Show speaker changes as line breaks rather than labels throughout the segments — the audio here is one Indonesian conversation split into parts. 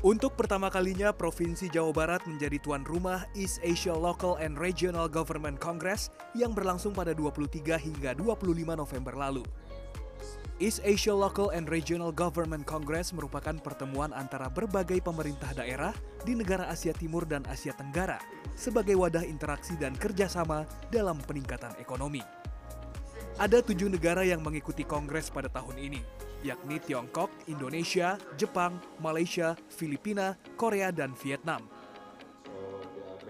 Untuk pertama kalinya, Provinsi Jawa Barat menjadi tuan rumah East Asia Local and Regional Government Congress yang berlangsung pada 23 hingga 25 November lalu. East Asia Local and Regional Government Congress merupakan pertemuan antara berbagai pemerintah daerah di negara Asia Timur dan Asia Tenggara sebagai wadah interaksi dan kerjasama dalam peningkatan ekonomi. Ada tujuh negara yang mengikuti kongres pada tahun ini, yakni Tiongkok, Indonesia, Jepang, Malaysia, Filipina, Korea, dan Vietnam.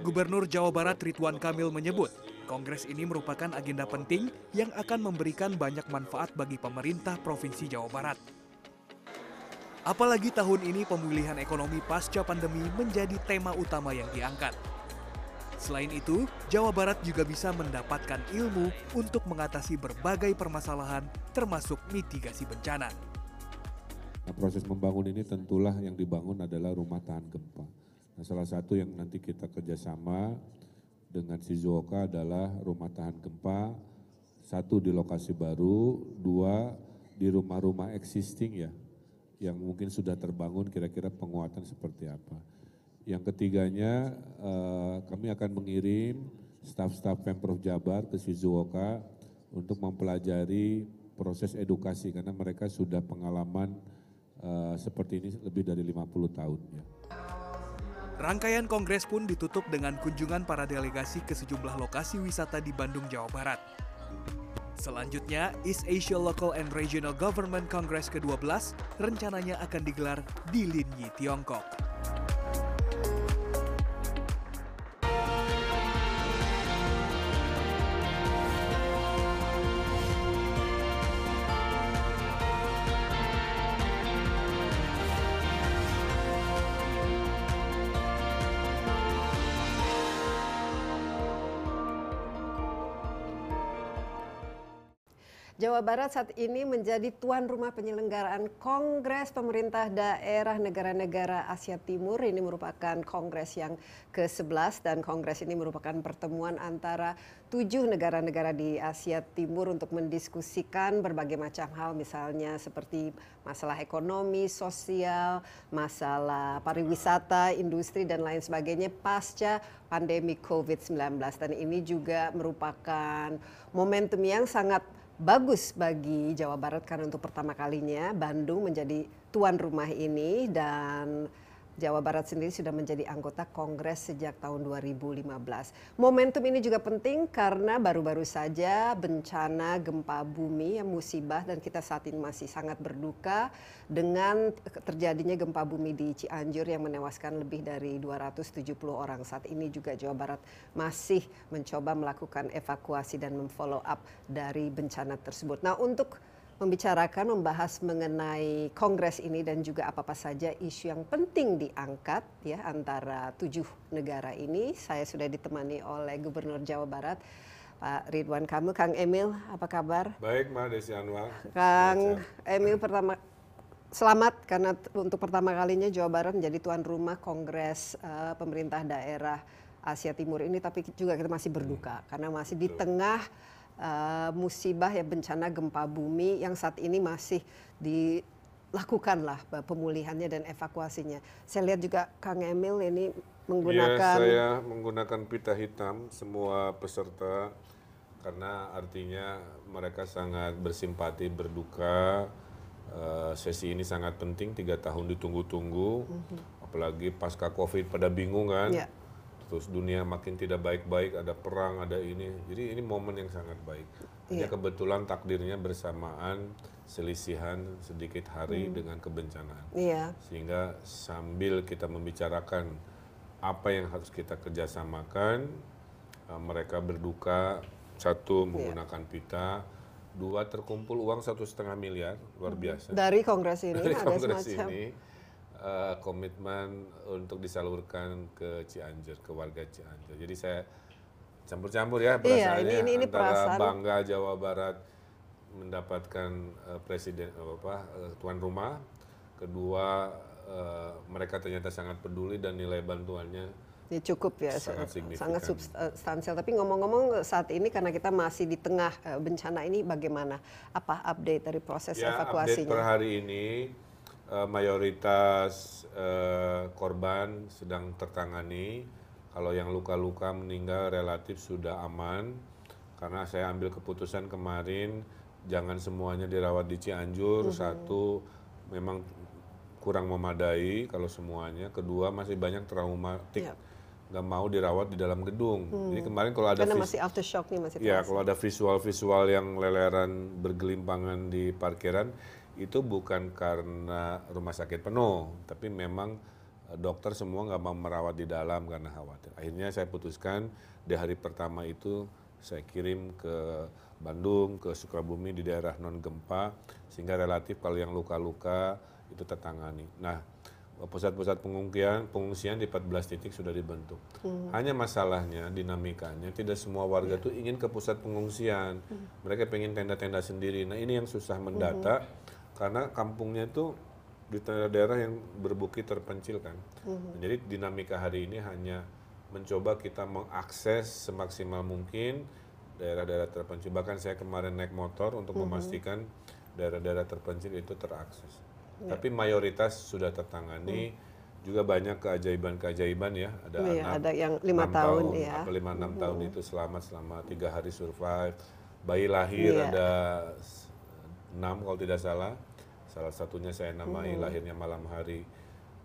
Gubernur Jawa Barat Ridwan Kamil menyebut, kongres ini merupakan agenda penting yang akan memberikan banyak manfaat bagi pemerintah Provinsi Jawa Barat. Apalagi tahun ini pemulihan ekonomi pasca pandemi menjadi tema utama yang diangkat. Selain itu, Jawa Barat juga bisa mendapatkan ilmu untuk mengatasi berbagai permasalahan termasuk mitigasi bencana.
Nah, proses membangun ini tentulah yang dibangun adalah rumah tahan gempa. Nah, salah satu yang nanti kita kerjasama dengan Shizuoka adalah rumah tahan gempa, satu di lokasi baru, dua di rumah-rumah existing ya, yang mungkin sudah terbangun kira-kira penguatan seperti apa. Yang ketiganya eh, kami akan mengirim staf-staf Pemprov Jabar ke Shizuoka untuk mempelajari proses edukasi karena mereka sudah pengalaman eh, seperti ini lebih dari 50 tahun ya.
Rangkaian kongres pun ditutup dengan kunjungan para delegasi ke sejumlah lokasi wisata di Bandung, Jawa Barat. Selanjutnya, East Asia Local and Regional Government Congress ke-12 rencananya akan digelar di Linyi, Tiongkok.
Barat saat ini menjadi tuan rumah penyelenggaraan Kongres Pemerintah Daerah Negara-Negara Asia Timur. Ini merupakan kongres yang ke-11 dan kongres ini merupakan pertemuan antara tujuh negara-negara di Asia Timur untuk mendiskusikan berbagai macam hal misalnya seperti masalah ekonomi, sosial, masalah pariwisata, industri dan lain sebagainya pasca pandemi COVID-19 dan ini juga merupakan momentum yang sangat bagus bagi Jawa Barat karena untuk pertama kalinya Bandung menjadi tuan rumah ini dan Jawa Barat sendiri sudah menjadi anggota Kongres sejak tahun 2015. Momentum ini juga penting karena baru-baru saja bencana gempa bumi yang musibah dan kita saat ini masih sangat berduka dengan terjadinya gempa bumi di Cianjur yang menewaskan lebih dari 270 orang. Saat ini juga Jawa Barat masih mencoba melakukan evakuasi dan memfollow up dari bencana tersebut. Nah, untuk membicarakan, membahas mengenai kongres ini dan juga apa-apa saja isu yang penting diangkat ya antara tujuh negara ini. Saya sudah ditemani oleh Gubernur Jawa Barat Pak Ridwan Kamil. Kang Emil, apa kabar?
Baik, Mbak Desi Anwar.
Kang Emil pertama selamat karena untuk pertama kalinya Jawa Barat menjadi tuan rumah Kongres uh, pemerintah daerah Asia Timur ini tapi juga kita masih berduka hmm. karena masih di tengah musibah ya bencana gempa bumi yang saat ini masih dilakukan pemulihannya dan evakuasinya. Saya lihat juga Kang Emil ini menggunakan.
Ya, saya menggunakan pita hitam semua peserta karena artinya mereka sangat bersimpati berduka. Uh, sesi ini sangat penting tiga tahun ditunggu-tunggu, mm -hmm. apalagi pasca COVID pada bingung kan. Yeah terus dunia makin tidak baik-baik, ada perang, ada ini. Jadi ini momen yang sangat baik. Hanya yeah. kebetulan takdirnya bersamaan selisihan sedikit hari hmm. dengan kebencanaan. Yeah. Sehingga sambil kita membicarakan apa yang harus kita kerjasamakan, uh, mereka berduka satu iya. menggunakan yeah. pita, dua terkumpul uang satu setengah miliar luar hmm. biasa.
Dari kongres ini
Dari kongres ini uh, komitmen untuk disalurkan ke Cianjur, ke warga Cianjur. Jadi saya campur-campur ya perasaannya iya, ini, ini, ini antara perasaan. bangga Jawa Barat mendapatkan uh, presiden apa uh, tuan rumah, kedua uh, mereka ternyata sangat peduli dan nilai bantuannya
Ya cukup ya, sangat, sangat substansial. Tapi ngomong-ngomong saat ini karena kita masih di tengah bencana ini, bagaimana? Apa update dari proses
ya,
evakuasinya?
Update per hari ini uh, mayoritas uh, korban sedang tertangani. Kalau yang luka-luka meninggal relatif sudah aman karena saya ambil keputusan kemarin jangan semuanya dirawat di Cianjur. Mm -hmm. Satu memang kurang memadai kalau semuanya. Kedua masih banyak traumatik. Yep nggak mau dirawat di dalam gedung. Hmm. Jadi kemarin kalau ada
Karena masih aftershock nih masih
Ya, kalau ada visual-visual yang leleran bergelimpangan di parkiran itu bukan karena rumah sakit penuh, tapi memang eh, dokter semua nggak mau merawat di dalam karena khawatir. Akhirnya saya putuskan di hari pertama itu saya kirim ke Bandung, ke Sukabumi di daerah non gempa sehingga relatif kalau yang luka-luka itu tertangani. Nah, pusat-pusat pengungsian pengungsian di 14 titik sudah dibentuk. Hmm. Hanya masalahnya dinamikanya tidak semua warga yeah. tuh ingin ke pusat pengungsian. Hmm. Mereka pengen tenda-tenda sendiri. Nah, ini yang susah mendata hmm. Karena kampungnya itu di daerah yang berbukit terpencil kan. Hmm. Jadi dinamika hari ini hanya mencoba kita mengakses semaksimal mungkin daerah-daerah terpencil. Bahkan saya kemarin naik motor untuk hmm. memastikan daerah-daerah terpencil itu terakses. Ya. Tapi mayoritas sudah tertangani. Hmm. Juga banyak keajaiban-keajaiban ya.
Ada ya, anak ada yang lima tahun, tahun
ya. Atau lima enam hmm. tahun itu selamat selama tiga hari survive. Bayi lahir ya. ada enam kalau tidak salah. Salah satunya saya namai hmm. lahirnya malam hari.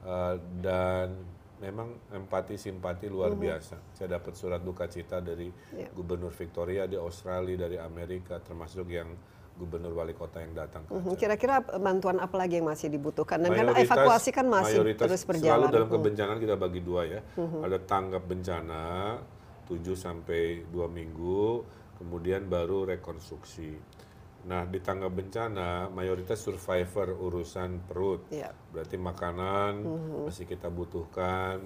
Uh, dan memang empati simpati luar hmm. biasa. Saya dapat surat duka cita dari yeah. Gubernur Victoria di Australia, dari Amerika, termasuk yang gubernur wali kota yang datang.
Mhm. Kira-kira bantuan apa lagi yang masih dibutuhkan? Dan kan evakuasi kan masih terus berjalan.
Selalu dalam mhm. kebencanaan kita bagi dua ya. Uh-huh. Ada tanggap bencana 7 sampai 2 minggu, kemudian baru rekonstruksi. Nah, di tanggap bencana mayoritas survivor urusan perut. Yeah. Berarti makanan uh-huh. masih kita butuhkan.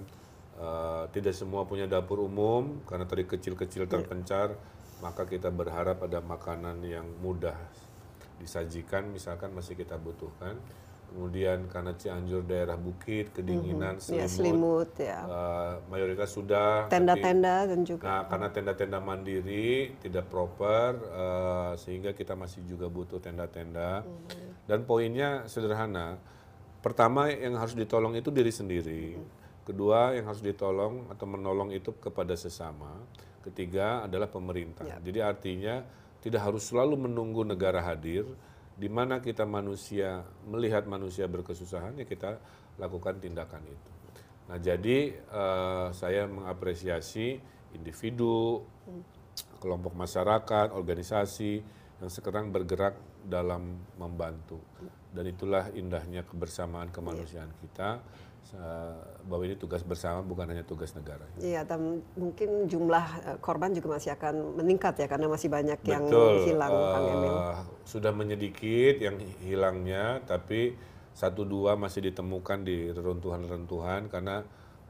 Uh, tidak semua punya dapur umum karena tadi kecil-kecil iya. terpencar. Yeah maka kita berharap ada makanan yang mudah disajikan misalkan masih kita butuhkan kemudian karena Cianjur daerah bukit kedinginan mm -hmm. selimut, ya, selimut ya. Uh, mayoritas sudah
tenda-tenda dan juga
nah karena tenda-tenda mandiri tidak proper uh, sehingga kita masih juga butuh tenda-tenda mm -hmm. dan poinnya sederhana pertama yang harus ditolong itu diri sendiri mm -hmm. kedua yang harus ditolong atau menolong itu kepada sesama Ketiga adalah pemerintah. Ya. Jadi artinya tidak harus selalu menunggu negara hadir, di mana kita manusia melihat manusia berkesusahan ya kita lakukan tindakan itu. Nah jadi uh, saya mengapresiasi individu, kelompok masyarakat, organisasi yang sekarang bergerak dalam membantu. Dan itulah indahnya kebersamaan kemanusiaan kita bahwa ini tugas bersama bukan hanya tugas negara.
Iya, dan mungkin jumlah eh, korban juga masih akan meningkat ya karena masih banyak Betul. yang hilang, uh, Kang Emil.
Sudah menyedikit yang hilangnya, tapi satu dua masih ditemukan di reruntuhan-reruntuhan karena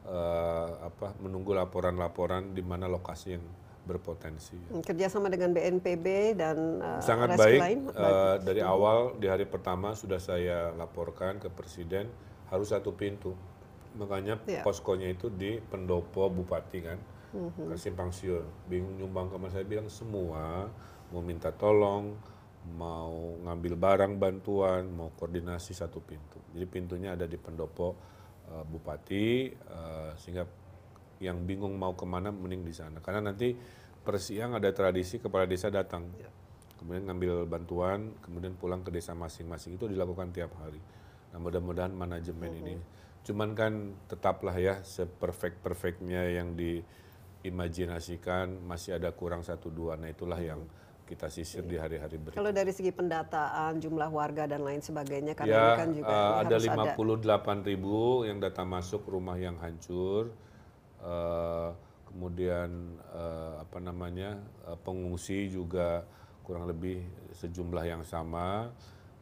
uh, apa menunggu laporan-laporan di mana lokasi yang berpotensi.
Kerjasama dengan BNPB dan
uh, sangat baik. Lain, uh, dari hmm. awal di hari pertama sudah saya laporkan ke Presiden harus satu pintu. Makanya yeah. poskonya itu di pendopo bupati kan? Mm-hmm. simpang siur. Bingung nyumbang ke saya bilang semua mau minta tolong mau ngambil barang bantuan mau koordinasi satu pintu. Jadi pintunya ada di pendopo uh, bupati uh, sehingga yang bingung mau ke mana mending di sana. Karena nanti persiang ada tradisi kepala desa datang. Yeah. kemudian ngambil bantuan kemudian pulang ke desa masing-masing. Itu dilakukan tiap hari nah mudah-mudahan manajemen mm-hmm. ini Cuman kan tetaplah ya seperfect perfectnya yang diimajinasikan masih ada kurang satu dua. Nah itulah yang kita sisir di hari-hari berikutnya.
Kalau dari segi pendataan jumlah warga dan lain sebagainya kan
ya,
ini kan juga
uh, ada 58 ribu yang data masuk rumah yang hancur. Uh, kemudian uh, apa namanya uh, pengungsi juga kurang lebih sejumlah yang sama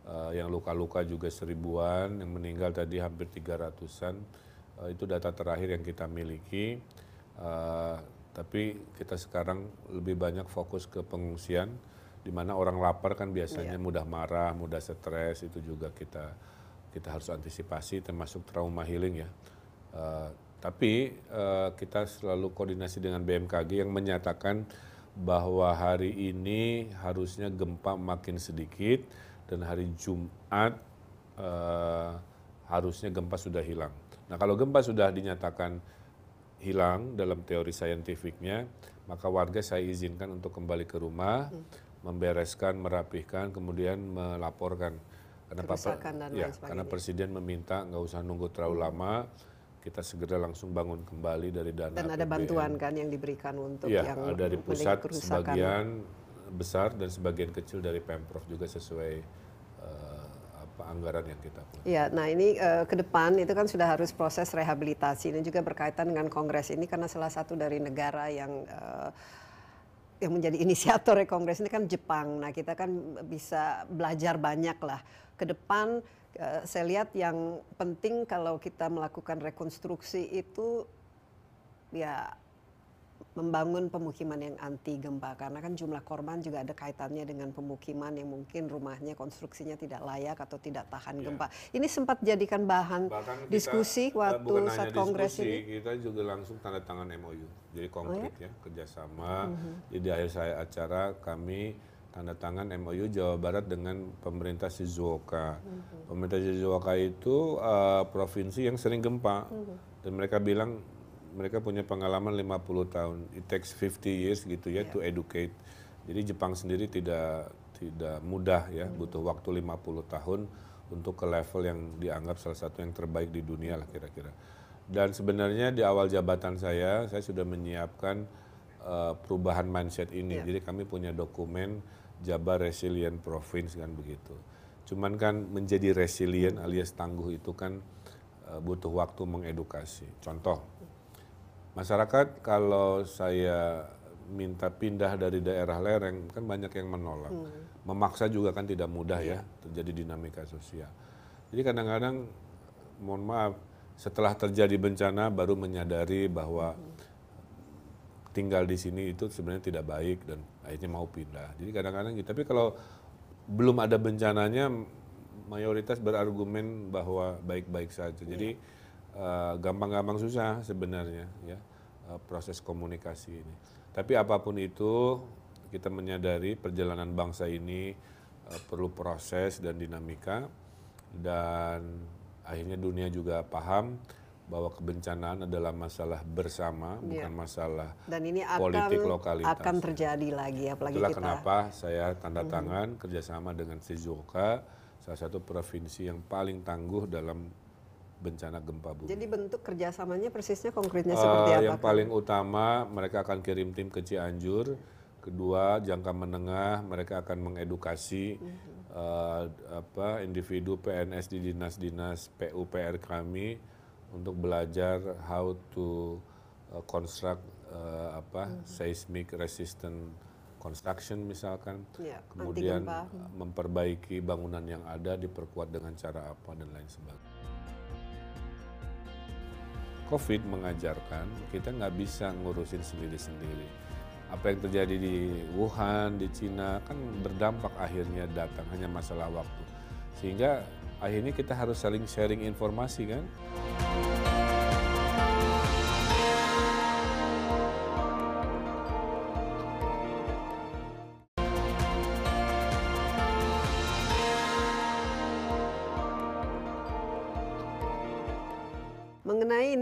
uh, yang luka-luka juga seribuan, yang meninggal tadi hampir tiga ratusan. Uh, itu data terakhir yang kita miliki. Uh, tapi kita sekarang lebih banyak fokus ke pengungsian, di mana orang lapar kan biasanya yeah. mudah marah, mudah stres, itu juga kita kita harus antisipasi, termasuk trauma healing ya. Uh, tapi uh, kita selalu koordinasi dengan BMKG yang menyatakan bahwa hari ini harusnya gempa makin sedikit dan hari Jumat uh, harusnya gempa sudah hilang. Nah kalau gempa sudah dinyatakan hilang dalam teori saintifiknya, maka warga saya izinkan untuk kembali ke rumah, hmm. membereskan, merapihkan, kemudian melaporkan.
Karena Papa, dan
ya, karena presiden meminta nggak usah nunggu terlalu hmm. lama, kita segera langsung bangun kembali dari dana.
Dan ada bantuan kan yang diberikan untuk
ya,
yang
dari pusat sebagian besar dan sebagian kecil dari pemprov juga sesuai anggaran yang kita punya.
Ya, nah ini uh, ke depan itu kan sudah harus proses rehabilitasi ini juga berkaitan dengan kongres ini karena salah satu dari negara yang uh, yang menjadi inisiator kongres ini kan Jepang. Nah kita kan bisa belajar banyak lah ke depan. Saya lihat yang penting kalau kita melakukan rekonstruksi itu ya membangun pemukiman yang anti gempa karena kan jumlah korban juga ada kaitannya dengan pemukiman yang mungkin rumahnya konstruksinya tidak layak atau tidak tahan ya. gempa. Ini sempat jadikan bahan kita, diskusi eh, waktu saat kongres diskusi,
ini. Kita juga langsung tanda tangan MOU, jadi konkret oh, ya? ya kerjasama. Uh mhm. -huh. Jadi di akhir saya acara kami tanda tangan MOU Jawa Barat dengan pemerintah Shizuoka. Uh mhm. -huh. Pemerintah Shizuoka itu uh, provinsi yang sering gempa uh mhm. -huh. dan mereka bilang mereka punya pengalaman 50 tahun. It takes 50 years gitu ya yeah. to educate. Jadi Jepang sendiri tidak tidak mudah ya, hmm. butuh waktu 50 tahun untuk ke level yang dianggap salah satu yang terbaik di dunia lah kira-kira. Dan sebenarnya di awal jabatan saya, saya sudah menyiapkan uh, perubahan mindset ini. Yeah. Jadi kami punya dokumen Jabar Resilient Province kan begitu. Cuman kan menjadi resilient alias tangguh itu kan uh, butuh waktu mengedukasi. Contoh, masyarakat kalau saya minta pindah dari daerah lereng kan banyak yang menolak. Hmm. Memaksa juga kan tidak mudah ya, terjadi dinamika sosial. Jadi kadang-kadang mohon maaf setelah terjadi bencana baru menyadari bahwa hmm. tinggal di sini itu sebenarnya tidak baik dan akhirnya mau pindah. Jadi kadang-kadang gitu. Tapi kalau belum ada bencananya mayoritas berargumen bahwa baik-baik saja. Jadi iya. Eh, gampang-gampang susah sebenarnya ya Eh, proses komunikasi ini. Tapi apa pun itu kita menyadari perjalanan bangsa ini uh, perlu proses dan dinamika dan akhirnya dunia juga paham bahwa kebencanaan adalah masalah bersama ya. bukan masalah
dan ini akan, politik lokalitas akan terjadi lagi apalagi
Itulah kita kenapa saya tanda hmm. tangan hmm. kerjasama dengan Shizuoka salah satu provinsi yang paling tangguh dalam bencana gempa bumi.
Jadi bentuk kerjasamanya persisnya konkretnya uh, seperti apa?
Yang paling utama mereka akan kirim tim ke Cianjur. Kedua jangka menengah mereka akan mengedukasi uh, apa individu PNS di dinas-dinas PUPR kami untuk belajar how to uh, construct uh, apa uh seismic resistant construction misalkan, ya, kemudian memperbaiki bangunan yang ada diperkuat dengan cara apa dan lain sebagainya. COVID mengajarkan kita nggak bisa ngurusin sendiri-sendiri. Apa yang terjadi di Wuhan, di Cina kan berdampak akhirnya datang hanya masalah waktu. Sehingga akhirnya kita harus saling sharing informasi kan.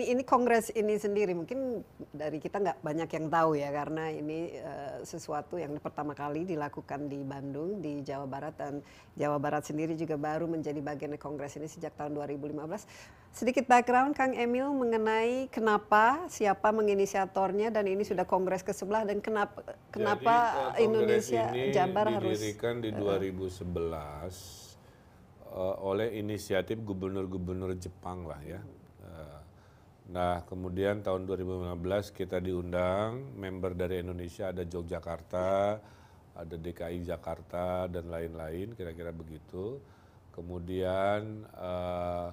Ini kongres ini sendiri mungkin dari kita nggak banyak yang tahu ya karena ini uh, sesuatu yang pertama kali dilakukan di Bandung di Jawa Barat dan Jawa Barat sendiri juga baru menjadi bagian dari kongres ini sejak tahun 2015. Sedikit background Kang Emil mengenai kenapa siapa menginisiatornya dan ini sudah kongres ke sebelah dan kenapa kenapa
Jadi,
uh, Indonesia
ini
Jabar harus
didirikan di 2011 uh, oleh inisiatif gubernur-gubernur Jepang lah ya. Nah, kemudian tahun 2015 kita diundang, member dari Indonesia ada Yogyakarta, ada DKI Jakarta dan lain-lain, kira-kira begitu. Kemudian uh,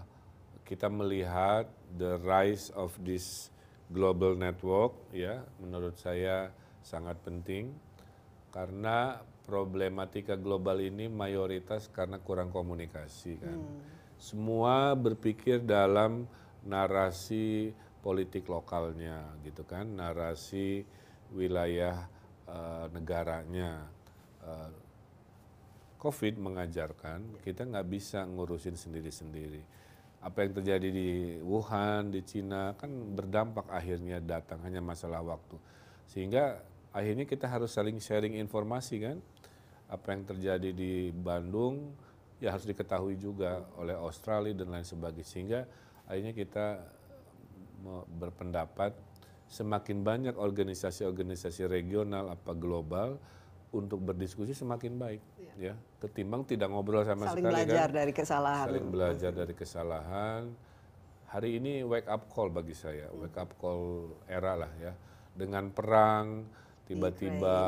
kita melihat the rise of this global network, ya, menurut saya sangat penting karena problematika global ini mayoritas karena kurang komunikasi kan. Hmm. Semua berpikir dalam narasi politik lokalnya gitu kan, narasi wilayah uh, negaranya. Uh, COVID mengajarkan kita nggak bisa ngurusin sendiri-sendiri. apa yang terjadi di Wuhan, di Cina kan berdampak akhirnya datang hanya masalah waktu. Sehingga akhirnya kita harus saling sharing informasi kan. Apa yang terjadi di Bandung ya harus diketahui juga oleh Australia dan lain sebagainya. Sehingga akhirnya kita berpendapat semakin banyak organisasi-organisasi regional apa global untuk berdiskusi semakin baik ya, ya. ketimbang tidak ngobrol sama
saling
sekali
belajar
kan
dari kesalahan.
Saling belajar dari kesalahan. Hari ini wake up call bagi saya hmm. wake up call era lah ya. Dengan perang tiba-tiba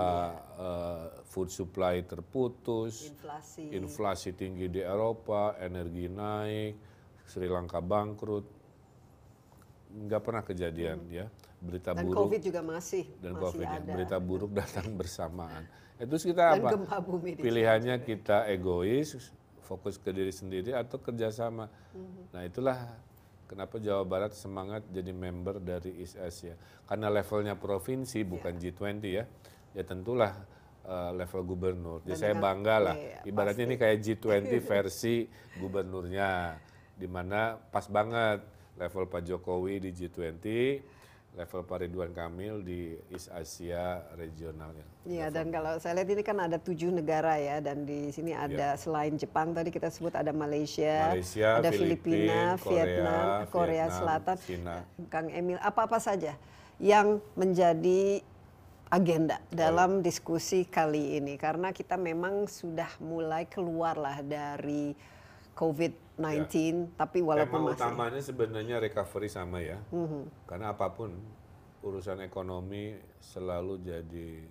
uh, food supply terputus
inflasi.
inflasi tinggi di Eropa energi naik Sri Lanka bangkrut nggak pernah kejadian hmm. ya berita
dan
buruk
COVID juga masih
dan
masih
COVID
ada.
berita buruk datang bersamaan itu kita
dan
apa
gempa bumi
pilihannya kita egois fokus ke diri sendiri atau kerjasama hmm. nah itulah kenapa Jawa Barat semangat jadi member dari East Asia karena levelnya provinsi bukan yeah. G20 ya ya tentulah uh, level gubernur. Jadi saya bangga lah. Iya, Ibaratnya pasti. ini kayak G20 versi gubernurnya, di mana pas banget level Pak Jokowi di G20, level Pak Ridwan Kamil di East Asia regionalnya.
Iya, dan kalau saya lihat ini kan ada tujuh negara ya, dan di sini iya. ada ya. selain Jepang tadi kita sebut ada Malaysia,
Malaysia
ada Filipina,
Korea,
Vietnam, Korea
Vietnam,
Selatan,
China.
Kang Emil, apa-apa saja yang menjadi agenda dalam diskusi kali ini karena kita memang sudah mulai keluarlah dari COVID-19 ya. tapi walaupun
Tema
masih
utamanya sebenarnya recovery sama ya. Mm -hmm. Karena apa pun urusan ekonomi selalu jadi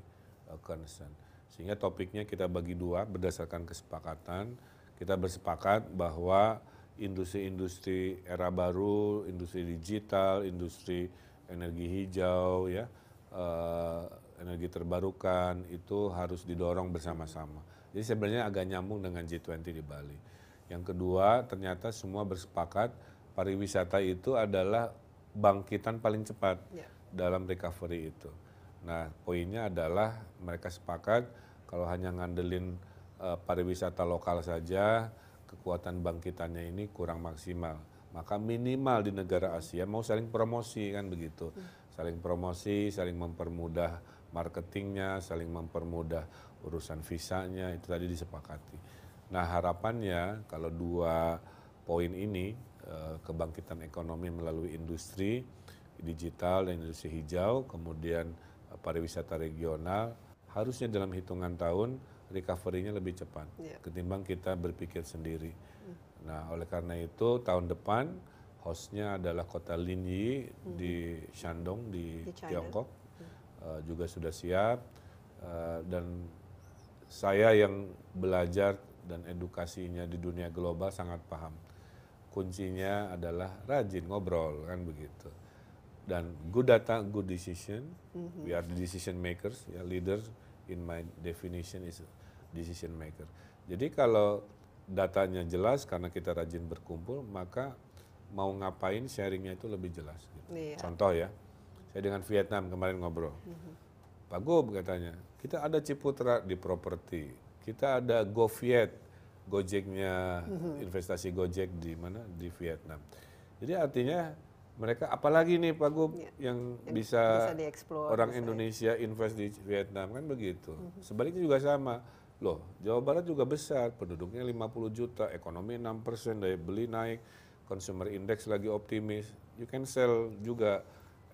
uh, concern. Sehingga topiknya kita bagi dua berdasarkan kesepakatan. Kita bersepakat bahwa industri-industri era baru, industri digital, industri energi hijau ya, uh, energi terbarukan itu harus didorong bersama-sama. Jadi sebenarnya agak nyambung dengan G20 di Bali. Yang kedua, ternyata semua bersepakat pariwisata itu adalah bangkitan paling cepat ya. dalam recovery itu. Nah, poinnya adalah mereka sepakat kalau hanya ngandelin uh, pariwisata lokal saja, kekuatan bangkitannya ini kurang maksimal. Maka minimal di negara Asia mau saling promosi kan begitu. Hmm. Saling promosi, saling mempermudah marketingnya, saling mempermudah urusan visanya, itu tadi disepakati. Nah harapannya kalau dua poin ini eh, kebangkitan ekonomi melalui industri digital dan industri hijau, kemudian eh, pariwisata regional, harusnya dalam hitungan tahun recovery-nya lebih cepat yeah. ketimbang kita berpikir sendiri. Mm. Nah oleh karena itu tahun depan hostnya adalah kota Linyi mm. di Shandong di, di Tiongkok mm. uh, juga sudah siap uh, dan saya yang belajar dan edukasinya di dunia global sangat paham. Kuncinya adalah rajin ngobrol kan begitu. Dan good data, good decision. Mm-hmm. We are the decision makers, ya leaders in my definition is decision maker. Jadi kalau datanya jelas karena kita rajin berkumpul, maka mau ngapain sharingnya itu lebih jelas. Gitu. Iya. Contoh ya, saya dengan Vietnam kemarin ngobrol. Mm-hmm. Pak Gob katanya, kita ada Ciputra di properti, kita ada GoViet, Gojeknya mm-hmm. investasi Gojek di mana di Vietnam. Jadi artinya mereka apalagi nih Pak Gub ya. yang, yang bisa, bisa orang bisa Indonesia invest di Vietnam kan begitu. Mm-hmm. Sebaliknya juga sama. Loh, Jawa Barat juga besar, penduduknya 50 juta, ekonomi 6 persen, daya beli naik, consumer index lagi optimis. You can sell juga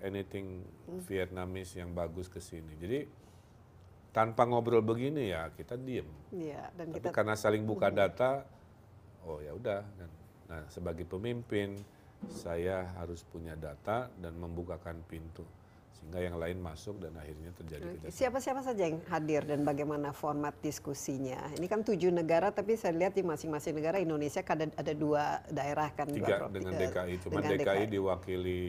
anything mm. Vietnamese yang bagus ke sini. Jadi tanpa ngobrol begini ya kita diem.
Iya, dan
Tapi
kita
karena saling buka data, oh ya udah. Nah sebagai pemimpin saya harus punya data dan membukakan pintu sehingga yang lain masuk dan akhirnya terjadi.
Siapa-siapa saja yang hadir dan bagaimana format diskusinya? Ini kan tujuh negara, tapi saya lihat di masing-masing negara Indonesia ada ada dua daerah kan.
Tiga dua dengan DKI, cuma DKI, DKI diwakili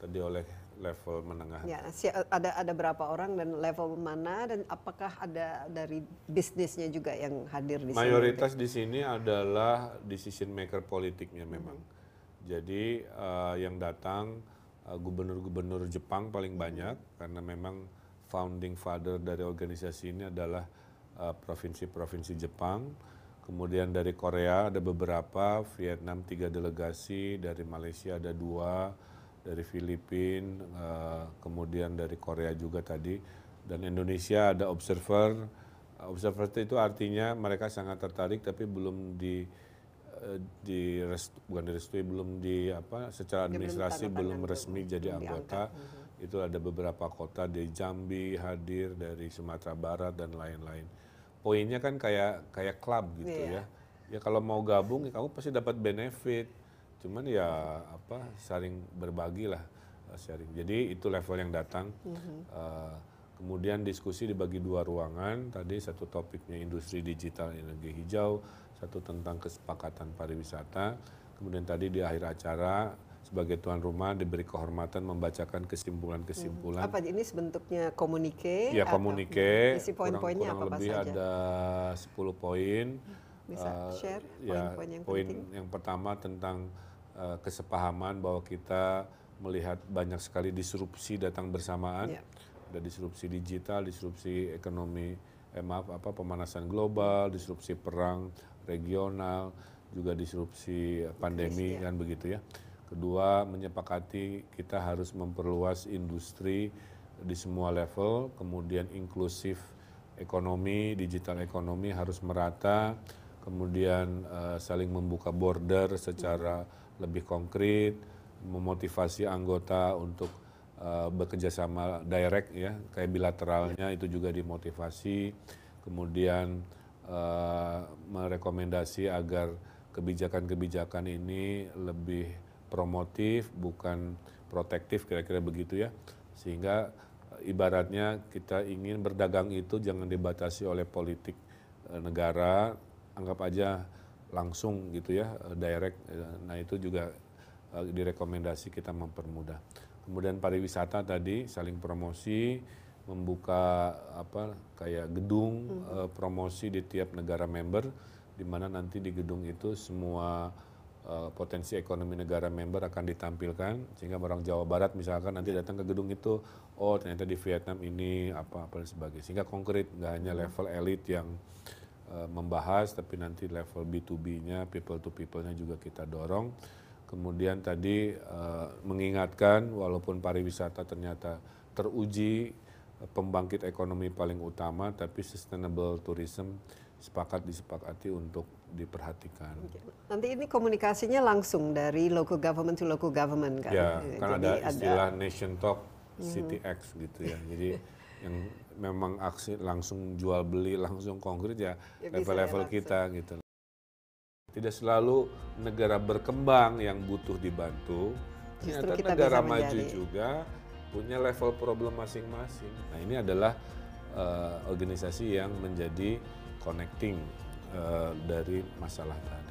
tadi oleh level menengah.
Ya, ada ada berapa orang dan level mana dan apakah ada dari bisnisnya juga yang hadir di
Mayoritas sini? Mayoritas di sini adalah decision maker politiknya memang. Hmm. Jadi uh, yang datang eh, gubernur-gubernur Jepang paling banyak karena memang founding father dari organisasi ini adalah provinsi-provinsi uh, Jepang. kemudian dari Korea ada beberapa, Vietnam tiga delegasi, dari Malaysia ada dua, dari Filipina, uh, kemudian dari Korea juga tadi, dan Indonesia ada observer. Observer itu artinya mereka sangat tertarik tapi belum di uh, di bukan direstui belum di apa secara administrasi belum, belum resmi belum, jadi anggota. Uh Itu ada beberapa kota di Jambi hadir dari Sumatera Barat dan lain-lain. Poinnya kan kayak kayak klub gitu yeah. ya. Ya kalau mau gabung ya kamu pasti dapat benefit cuman ya apa saling berbagi lah uh, sharing jadi itu level yang datang mm-hmm. uh, kemudian diskusi dibagi dua ruangan tadi satu topiknya industri digital energi hijau satu tentang kesepakatan pariwisata kemudian tadi di akhir acara sebagai tuan rumah diberi kehormatan membacakan kesimpulan-kesimpulan.
Apa ini sebentuknya komunike?
Ya komunike. Isi poin-poinnya apa, apa lebih saja? ada 10 poin.
Bisa uh, share
ya, poin-poin yang poin penting. yang pertama tentang uh, kesepahaman bahwa kita melihat banyak sekali disrupsi datang bersamaan. Yeah. Ada disrupsi digital, disrupsi ekonomi, eh, maaf apa pemanasan global, disrupsi perang regional, juga disrupsi pandemi Krisis, ya. kan begitu ya. Kedua, menyepakati kita harus memperluas industri di semua level, kemudian inklusif ekonomi, digital ekonomi harus merata, kemudian uh, saling membuka border secara lebih konkret, memotivasi anggota untuk uh, bekerja sama direct ya, kayak bilateralnya itu juga dimotivasi, kemudian uh, merekomendasi agar kebijakan-kebijakan ini lebih promotif bukan protektif kira-kira begitu ya, sehingga ibaratnya kita ingin berdagang itu jangan dibatasi oleh politik negara, anggap aja langsung gitu ya eh, direct eh, nah itu juga uh, direkomendasi kita mempermudah kemudian pariwisata tadi saling promosi membuka apa kayak gedung hmm. promosi di tiap negara member di mana nanti di gedung itu semua uh, potensi ekonomi negara member akan ditampilkan sehingga orang Jawa Barat misalkan nanti datang ke gedung itu oh ternyata di Vietnam ini apa apa dan sebagainya sehingga konkret nggak hanya hmm. level elit yang Eh, membahas tapi nanti level B2B-nya, people to people-nya juga kita dorong. Kemudian tadi uh, mengingatkan walaupun pariwisata ternyata teruji uh, pembangkit ekonomi paling utama tapi sustainable tourism sepakat disepakati untuk diperhatikan.
Nanti ini komunikasinya langsung dari local government to local government kan?
Ya, kan Jadi ada istilah ada... nation talk, city mm -hmm. X gitu ya. Jadi yang memang aksi langsung jual beli langsung konkret ya, ya level-level ya kita gitu. Tidak selalu negara berkembang yang butuh dibantu, ternyata kita negara maju menjadi. juga punya level problem masing-masing. Nah ini adalah uh, organisasi yang menjadi connecting uh, dari masalah tadi.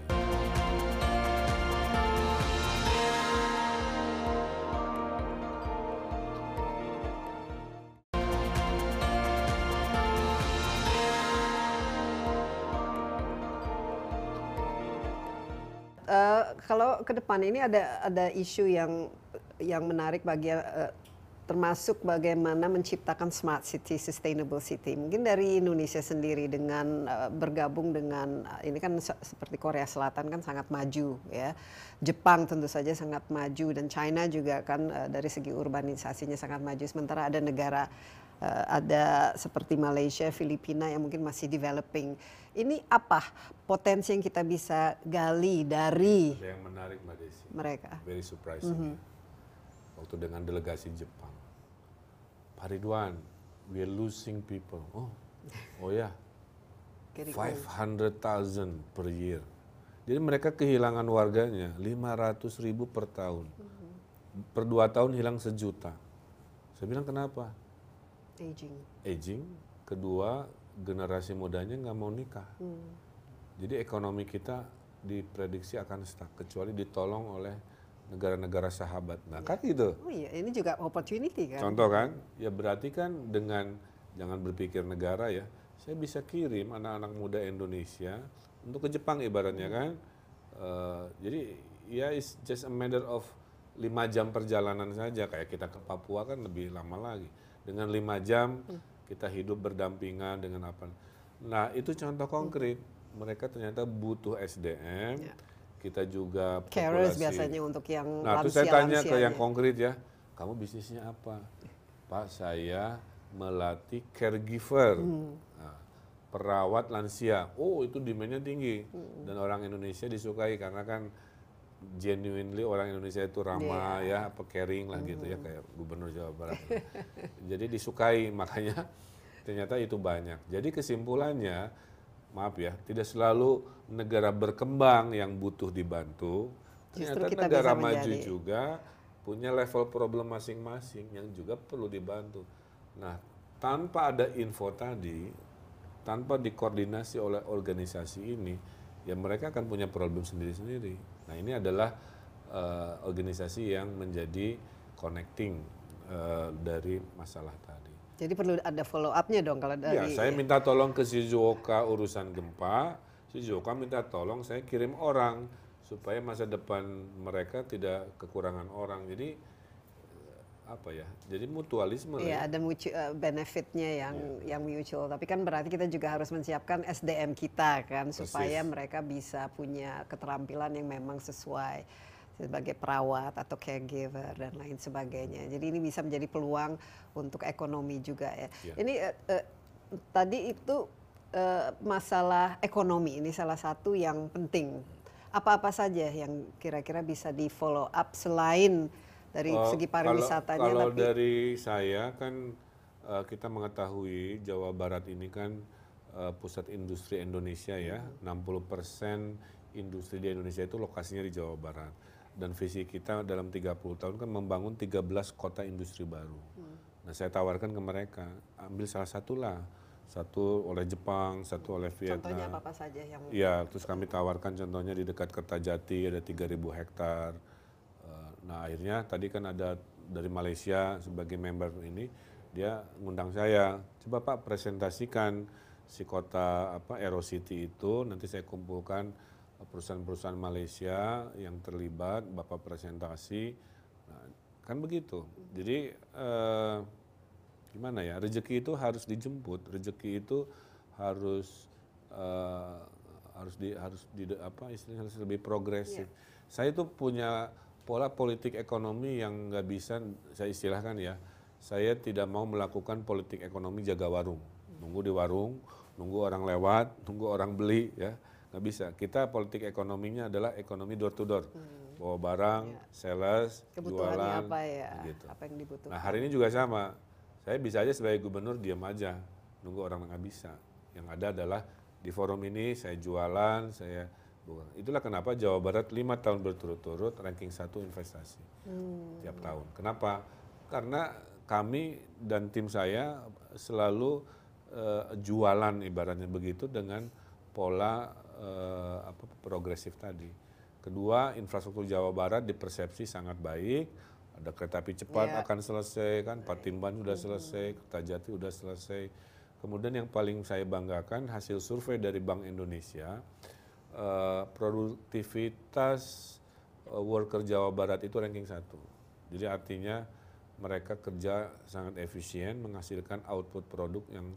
Kalau ke depan ini ada ada isu yang yang menarik uh, termasuk bagaimana menciptakan smart city, sustainable city. Mungkin dari Indonesia sendiri dengan uh, bergabung dengan uh, ini kan se seperti Korea Selatan kan sangat maju ya. Jepang tentu saja sangat maju dan China juga kan dari segi urbanisasinya sangat maju. Sementara ada negara ada seperti Malaysia, Filipina yang mungkin masih developing. Ini apa potensi yang kita bisa gali dari
ada yang menarik Mbak Desi.
Mereka.
Very surprising. Mm -hmm. Waktu dengan delegasi Jepang. Pak Ridwan, we are losing people. Oh, oh ya. Yeah. 500,000 per year. Jadi mereka kehilangan warganya 500 ribu per tahun. Mm -hmm. Per dua tahun hilang sejuta. Saya bilang kenapa?
Aging.
Aging. Kedua, generasi mudanya nggak mau nikah. Hmm. Jadi ekonomi kita diprediksi akan stuck kecuali ditolong oleh negara-negara sahabat. Nah, ya. kan gitu.
Oh iya, ini juga opportunity kan.
Contoh kan? Ya berarti kan dengan jangan berpikir negara ya. Saya bisa kirim anak-anak muda Indonesia untuk ke Jepang ibaratnya hmm. kan. Uh, jadi ya it's just a matter of lima jam perjalanan saja kayak kita ke Papua kan lebih lama lagi dengan lima jam kita hidup berdampingan dengan apa. Nah itu contoh konkret mereka ternyata butuh SDM.
Ya.
Kita juga
Carers
populasi.
biasanya untuk yang
Nah, terus
lansia
saya tanya ke yang konkret ya, kamu bisnisnya apa? Pak, saya melatih caregiver,
Hmm.
Nah, perawat lansia. Oh, itu demandnya tinggi dan orang Indonesia disukai karena kan genuinely orang Indonesia itu ramah ya, apa caring lah gitu ya kayak Gubernur Jawa Barat. Jadi disukai makanya ternyata itu banyak. Jadi kesimpulannya, maaf ya, tidak selalu negara berkembang yang butuh dibantu. Ternyata
kita
negara maju
menjadi-
juga punya level problem masing-masing yang juga perlu dibantu. Nah, tanpa ada info tadi, tanpa dikoordinasi oleh organisasi ini, ya mereka akan punya problem sendiri-sendiri. Nah, ini adalah eh, organisasi yang menjadi connecting eh, dari masalah tadi.
Jadi perlu ada follow up-nya dong kalau
Ya,
dari
saya minta tolong ke Shizuoka urusan gempa. Shizuoka minta tolong saya kirim orang supaya masa depan mereka tidak kekurangan orang. Jadi apa ya? Jadi mutualisme ya.
Iya, ada mutu- eh, benefitnya yang yang mutual. Tapi kan berarti kita juga harus mensiapkan SDM kita kan supaya mereka bisa punya keterampilan yang memang sesuai sebagai perawat atau caregiver dan lain sebagainya. Jadi ini bisa menjadi peluang untuk ekonomi juga ya.
Iya.
Ini eh, eh, tadi itu eh, masalah ekonomi ini salah satu yang penting. Apa-apa saja yang kira-kira bisa di follow up selain dari segi pariwisatanya
Kalau,
tapi
dari saya kan eh, kita mengetahui Jawa Barat ini kan eh, pusat industri Indonesia ya. 60% industri di Indonesia itu lokasinya di Jawa Barat. Dan visi kita dalam 30 tahun kan membangun 13 kota industri baru. Nah, saya tawarkan ke mereka, ambil salah satu lah. Satu oleh Jepang, satu oleh Vietnam.
contohnya apa-apa saja yang
Iya, terus kami tawarkan contohnya di dekat Kertajati ada 3000 hektar. Nah, akhirnya tadi kan ada dari Malaysia sebagai member ini dia ngundang saya, coba Pak presentasikan si kota apa Aero City itu nanti saya kumpulkan perusahaan-perusahaan Malaysia yang terlibat, Bapak presentasi. Nah, kan begitu. Jadi eh, gimana ya rezeki itu harus dijemput rezeki itu harus eh, harus di harus di apa istilahnya harus lebih progresif saya itu punya pola politik ekonomi yang nggak bisa saya istilahkan ya. Saya tidak mau melakukan politik ekonomi jaga warung. Nunggu di warung nunggu orang lewat nunggu orang beli ya. Nggak bisa. Kita politik ekonominya adalah ekonomi door to door. Bawa barang sales
kebutuhannya
jualan
apa ya?
gitu.
apa yang dibutuhkan?
Nah hari ini juga sama. Saya bisa aja sebagai gubernur diam aja, nunggu orang nggak bisa. Yang ada adalah di forum ini saya jualan, saya bukan. Itulah kenapa Jawa Barat lima tahun berturut-turut ranking satu investasi tiap tahun. Kenapa? Karena kami dan tim saya selalu eh, jualan ibaratnya begitu dengan pola eh, apa progresif tadi. Kedua, infrastruktur Jawa Barat dipersepsi sangat baik. Ada kereta api cepat
Iya.
akan selesai kan, Patimban sudah selesai, Kertajati sudah selesai. Kemudian yang paling saya banggakan hasil survei dari Bank Indonesia, eh, produktivitas eh, worker Jawa Barat itu ranking satu. Jadi artinya mereka kerja sangat efisien, menghasilkan output produk yang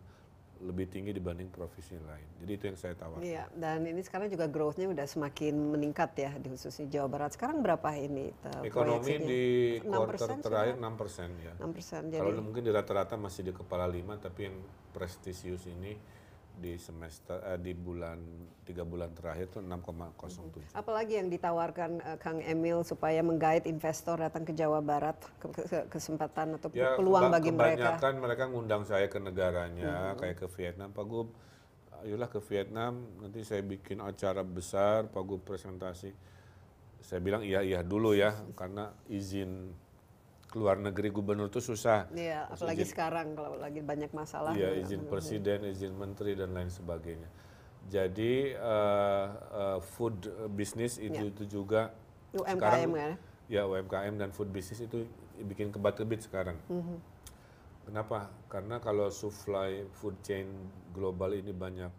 lebih tinggi dibanding provinsi lain. Jadi itu yang saya tawarkan.
Iya, dan ini sekarang juga growth-nya udah semakin meningkat ya di khususnya Jawa Barat. Sekarang berapa ini eh,
Ekonomi di
6%
kuartal
sudah?
terakhir 6 persen ya.
6 persen. Jadi
Kalau mungkin di rata-rata masih di kepala lima, tapi yang prestisius ini di semester eh, di bulan tiga bulan terakhir itu 6,07.
apalagi yang ditawarkan eh, Kang Emil supaya menggait investor datang ke Jawa Barat ke, ke- kesempatan atau
Ya,
peluang bagi mereka.
kebanyakan mereka ngundang saya ke negaranya, kayak ke Vietnam, Pak Gub, ayolah ke Vietnam, nanti saya bikin acara besar, Pak Gub presentasi. Saya bilang iya iya dulu ya, karena izin keluar negeri gubernur itu susah.
Iya, apalagi
izin-
sekarang kalau lagi banyak masalah.
Iya, izin presiden, izin menteri dan lain sebagainya. Jadi eh, eh, food business itu itu juga
UMKM
sekarang
kan?
ya UMKM dan food business itu bikin kebat-kebit sekarang.
Mhm.
Kenapa? Karena kalau supply food chain global ini banyak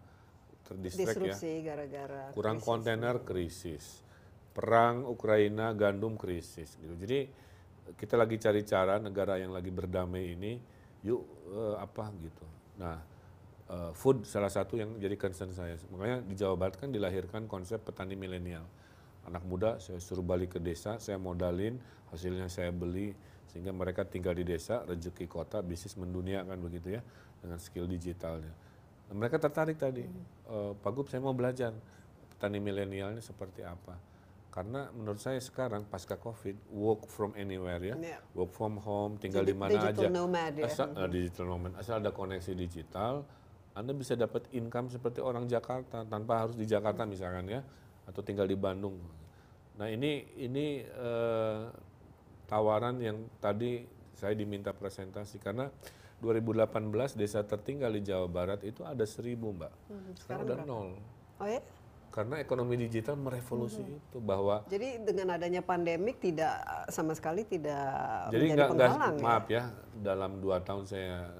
terdistract ya.
Gara-gara
Kurang
krisis.
kontainer krisis. Perang Ukraina gandum krisis gitu. Jadi kita lagi cari cara negara yang lagi berdamai ini yuk eh, apa gitu. Nah, uh, food salah satu yang jadi concern saya. Makanya di Jawa Barat kan dilahirkan konsep petani milenial. Anak muda saya suruh balik ke desa, saya modalin, hasilnya saya beli sehingga mereka tinggal di desa, rezeki kota, bisnis mendunia kan begitu ya dengan skill digitalnya. Nah, mereka tertarik tadi, e, Pak Gub saya mau belajar petani milenialnya seperti apa. Karena menurut saya sekarang pasca COVID, work from anywhere ya,
Yeah.
work from home, tinggal di mana
digital
aja.
nomad ya.
Asal, eh, digital nomad, asal ada koneksi digital, Anda bisa dapat income seperti orang Jakarta tanpa harus di Jakarta misalkan ya, atau tinggal di Bandung. Nah ini ini eh, tawaran yang tadi saya diminta presentasi karena 2018 desa tertinggal di Jawa Barat itu ada seribu mbak,
Hmm,
sekarang udah nol.
Oh ya?
Karena ekonomi digital merevolusi
Hmm.
itu bahwa
Jadi dengan adanya pandemik tidak sama sekali tidak
Jadi
menjadi
nggak
penghalang ya?
maaf ya dalam dua tahun saya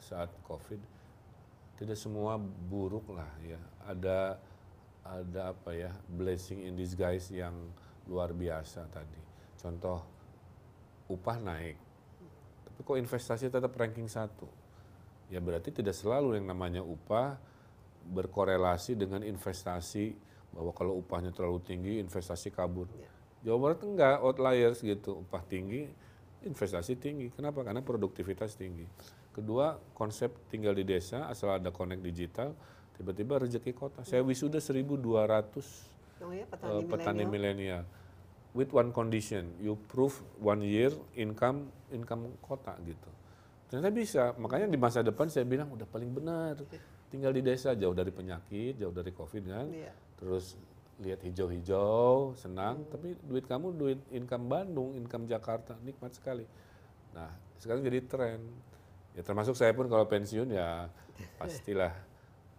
saat covid tidak semua buruk lah ya ada ada apa ya blessing in disguise yang luar biasa tadi contoh upah naik tapi kok investasi tetap ranking satu ya berarti tidak selalu yang namanya upah berkorelasi dengan investasi bahwa kalau upahnya terlalu tinggi investasi kabur. Jawa Barat enggak outliers gitu. Upah tinggi investasi tinggi. Kenapa? Karena produktivitas tinggi. Kedua konsep tinggal di desa asal ada connect digital tiba-tiba rezeki kota. Saya wisuda 1200
Oh ya, petani,
petani
milenial.
milenial. With one condition you prove one year income income kota gitu. Ternyata bisa. Makanya di masa depan saya bilang udah paling benar tinggal di desa jauh dari penyakit jauh dari covid kan.
Iya.
terus lihat hijau-hijau senang. Tapi duit kamu duit income Bandung income Jakarta nikmat sekali. Nah sekarang jadi tren. Ya termasuk saya pun kalau pensiun ya pastilah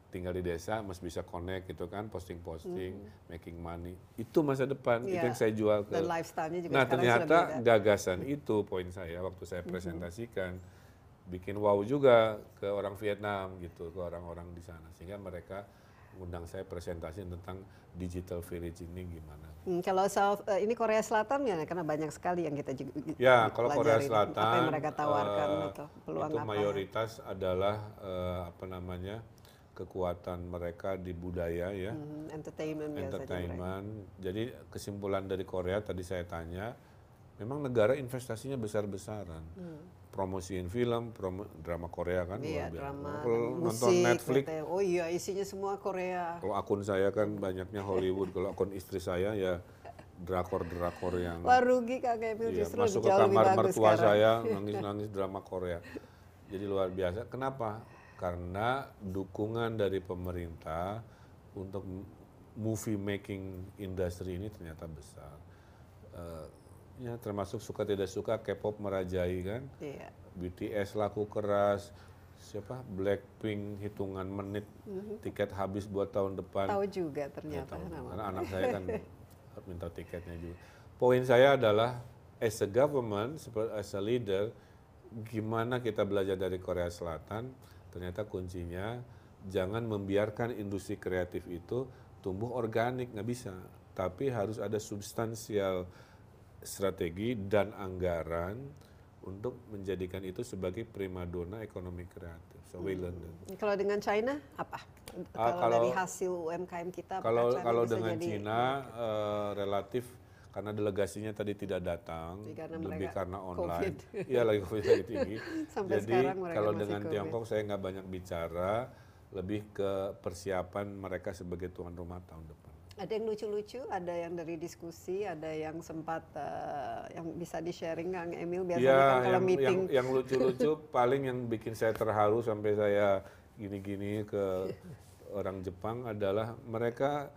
tinggal di desa masih bisa connect gitu kan posting-posting making money. Itu masa depan itu
Iya.
yang saya jual ke
Dan lifestyle-nya juga
nah ternyata gagasan itu poin saya waktu saya presentasikan bikin wow juga ke orang Vietnam gitu ke orang-orang di sana sehingga mereka mengundang saya presentasi tentang digital village ini gimana
Hmm, kalau South, eh, ini Korea Selatan ya, karena banyak sekali yang kita juga
Ya, kalau Korea. Selatan
apa yang mereka tawarkan
eh,
atau peluang
itu
apa?
mayoritas adalah eh, apa namanya kekuatan mereka di budaya ya,
Hmm, entertainment
entertainment. Jadi kesimpulan dari Korea tadi saya tanya, memang negara investasinya besar-besaran. Promosiin film, promo, drama Korea kan.
Iya,
luar biasa.
drama,
Kalau nonton
musik,
Netflix,
katanya. Oh iya, isinya semua Korea.
kalau akun saya kan banyaknya Hollywood, kalau akun istri saya ya drakor-drakor yang
Wah rugi Kak Emil
Iya,
justru
masuk ke kamar mertua
sekarang.
saya nangis-nangis drama Korea. Jadi luar biasa. Kenapa? Karena dukungan dari pemerintah untuk movie making industry ini ternyata besar. Eh, ya termasuk suka tidak suka K-pop merajai kan.
Iya.
BTS laku keras. Siapa? Blackpink hitungan menit tiket habis buat tahun depan.
Tahu juga
Ya,
ternyata.
tahu.
nama.
Karena anak saya kan minta tiketnya juga. Poin saya adalah as a government, as a leader, gimana kita belajar dari Korea Selatan? Ternyata kuncinya jangan membiarkan industri kreatif itu tumbuh organik nggak bisa, tapi harus ada substansial strategi dan anggaran untuk menjadikan itu sebagai primadona ekonomi kreatif. So we learn that.
Kalau dengan China apa?
Ah,
kalau,
kalau-
dari hasil UMKM kita,
Kalau
China
kalau dengan
jadi-
Cina eh, relatif karena delegasinya tadi tidak datang,
Jadi karena
lebih karena online.
COVID.
Iya lagi COVID lagi tinggi.
Sampai
Jadi kalau dengan
COVID.
Tiongkok saya nggak banyak bicara, lebih ke persiapan mereka sebagai tuan rumah tahun depan.
Ada yang lucu-lucu, ada yang dari diskusi, ada yang sempat eh, yang bisa di sharing Kang Emil biasanya
Iya,
kan kalau
yang,
meeting
yang yang lucu-lucu paling yang bikin saya terharu sampai saya gini-gini ke orang Jepang adalah mereka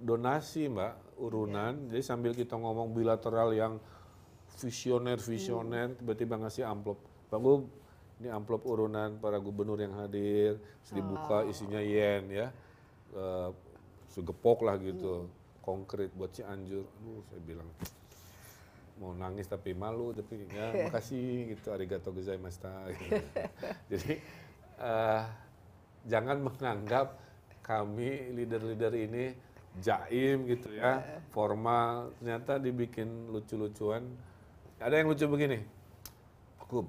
donasi mbak urunan. Jadi sambil kita ngomong bilateral yang visioner visioner tiba-tiba ngasih amplop. Pak Gub, ini amplop urunan para gubernur yang hadir. Terus dibuka isinya yen ya. Eh, segepok lah gitu. Konkret buat Cianjur. Aduh, saya bilang mau nangis tapi malu tapi ya makasih gitu arigato gozaimashita gitu. jadi eh, jangan menganggap kami leader-leader ini jaim gitu ya formal ternyata dibikin lucu-lucuan ada yang lucu begini Pak Gub